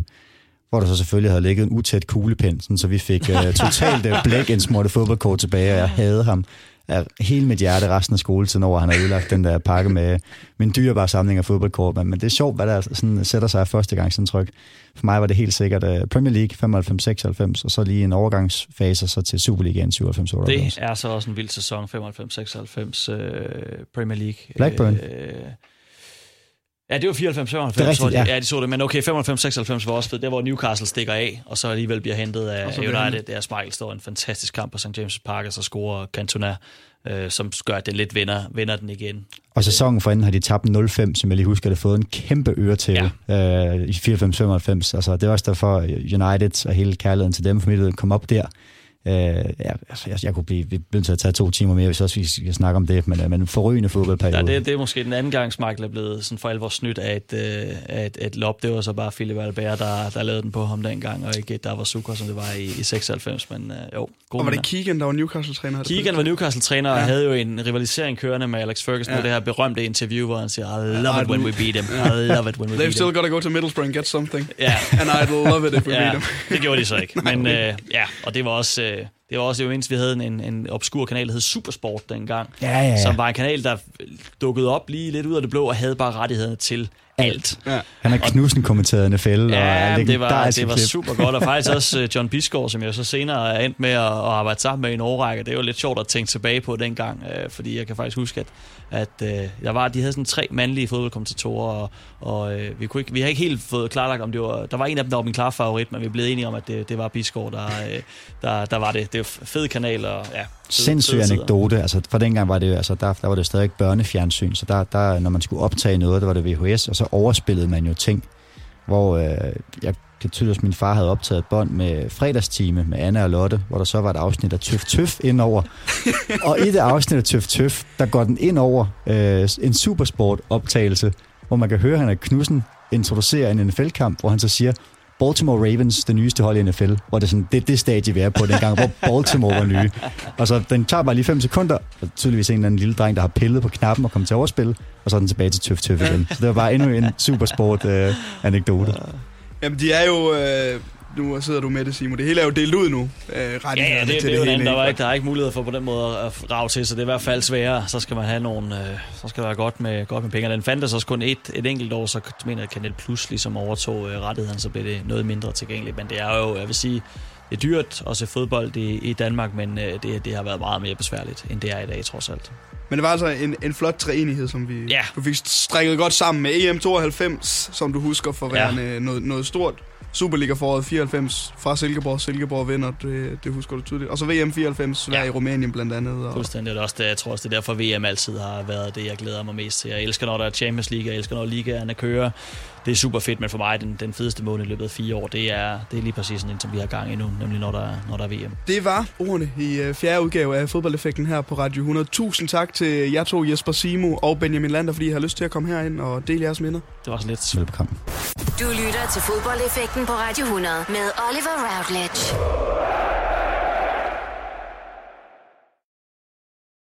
hvor der så selvfølgelig havde ligget en utæt kuglepind, sådan, så vi fik uh, totalt uh, blæk indsmurte fodboldkort tilbage, og jeg havde ham af hele mit hjerte resten af skoletiden over, at han har udlagt den der pakke med min dyrebare samling af fodboldkort. Men, men det er sjovt, hvad der sådan sætter sig af første gang sådan tryk. For mig var det helt sikkert uh, Premier League 95-96, og så lige en overgangsfase så til Superligaen 97-98. Det er så også en vild sæson, 95-96 uh, Premier League. Blackburn. Uh, Ja, det var 94, 95. Det rigtigt, ja. ja, de så det. Men okay, 95, 96 var også fedt. Der hvor Newcastle stikker af, og så alligevel bliver hentet af United. Det er Smeichel står en fantastisk kamp på St. James' Park, og så scorer Cantona, øh, som gør, at det lidt vinder, vinder den igen. Og sæsonen forinden har de tabt 0-5, som jeg lige husker, det fået en kæmpe øre til ja. øh, i 94-95. Altså, det var også derfor United og hele kærligheden til dem, familien kom op der. Øh, ja, altså, jeg, jeg kunne blive vi nødt til at tage to timer mere, hvis også vi skal snakke om det, men, øh, men forrygende fodboldperiode. Ja, det, det er måske den anden gang, Michael er blevet sådan for alvor snydt af et, øh, af et, et lop. Det var så bare Philip Albert, der, der lavede den på ham dengang, og ikke der var Sukker, som det var i, i 96, men øh, jo. God og var det Keegan, der var Newcastle-træner? Keegan var Newcastle-træner ja. og havde jo en rivalisering kørende med Alex Ferguson ja. på det her berømte interview, hvor han siger, I love it when we beat them. I love it when we beat them. They've still got to go to Middlesbrough and get something. Ja. and I'd love it if we ja, beat them. det gjorde de så ikke. Men øh, ja, og det var også... Øh, det var også jo mindst, vi havde en, en obskur kanal, der hed Supersport dengang, ja, ja, ja. som var en kanal, der dukkede op lige lidt ud af det blå og havde bare rettighederne til alt. Ja. Han har knusen kommenteret NFL. Ja, og det var, det var super godt, og faktisk også uh, John Bisgaard, som jeg så senere er endt med at, at arbejde sammen med i en årrække. Det jo lidt sjovt at tænke tilbage på dengang, uh, fordi jeg kan faktisk huske, at, at uh, der var, de havde sådan tre mandlige fodboldkommentatorer, og, og uh, vi, kunne ikke, vi har ikke helt fået klarlagt, om det var... Der var en af dem, der var min klare favorit, men vi blev enige om, at det, det var Bisgaard, der, uh, der, der var det. Det var fed kanal, og ja, sindssyg anekdote. Altså, for dengang var det, altså, der, der var det stadig børnefjernsyn, så der, der, når man skulle optage noget, der var det VHS, og så overspillede man jo ting, hvor øh, jeg kan tydeligt, at min far havde optaget et bånd med fredagstime med Anna og Lotte, hvor der så var et afsnit af Tøf Tøf indover. og i det afsnit af Tøf Tøf, der går den ind over øh, en supersport-optagelse, hvor man kan høre, at han er Knudsen introducerer en NFL-kamp, hvor han så siger, Baltimore Ravens, det nyeste hold i NFL, hvor det er sådan, det er det stadie, vi er på dengang, hvor Baltimore var nye. Og så den tager bare lige 5 sekunder, og tydeligvis en eller anden lille dreng, der har pillet på knappen og kommet til overspil, og så er den tilbage til tøf tøf igen. Så det var bare endnu en supersport-anekdote. Øh, Jamen, de er jo... Øh nu sidder du med det, Simon. Det hele er jo delt ud nu. Øh, ja, ja, det, det, det er jo anden, der, var ikke, der er ikke mulighed for på den måde at rave til, så det er i hvert fald sværere. Så skal man have nogle, øh, så skal der være godt med, godt med penge. Den fandt også kun et, et enkelt år, så mener jeg, at Kanal Plus ligesom overtog øh, rettigheden, så blev det noget mindre tilgængeligt. Men det er jo, jeg vil sige, det er dyrt at se fodbold i, i Danmark, men øh, det, det har været meget mere besværligt, end det er i dag, trods alt. Men det var altså en, en flot træenighed, som vi ja. du fik strikket godt sammen med EM92, som du husker for at være ja. noget, noget stort Superliga foråret 94 fra Silkeborg. Silkeborg vinder, det, det husker du tydeligt. Og så VM 94, Sverige ja. i Rumænien blandt andet. Og... Fuldstændig. Det er også det, jeg tror også, det er derfor VM altid har været det, jeg glæder mig mest til. Jeg elsker, når der er Champions League, jeg elsker, når ligaerne kører. Det er super fedt, men for mig den, den fedeste måned i løbet af fire år, det er, det er lige præcis sådan en, som vi har gang i nu, nemlig når der, når der er VM. Det var ordene i uh, fjerde udgave af fodboldeffekten her på Radio 100. Tusind tak til jer to, Jesper Simo og Benjamin Lander, fordi I har lyst til at komme herind og dele jeres minder. Det var så lidt. Velbekomme. Du lytter til fodboldeffekten på Radio 100 med Oliver Routledge.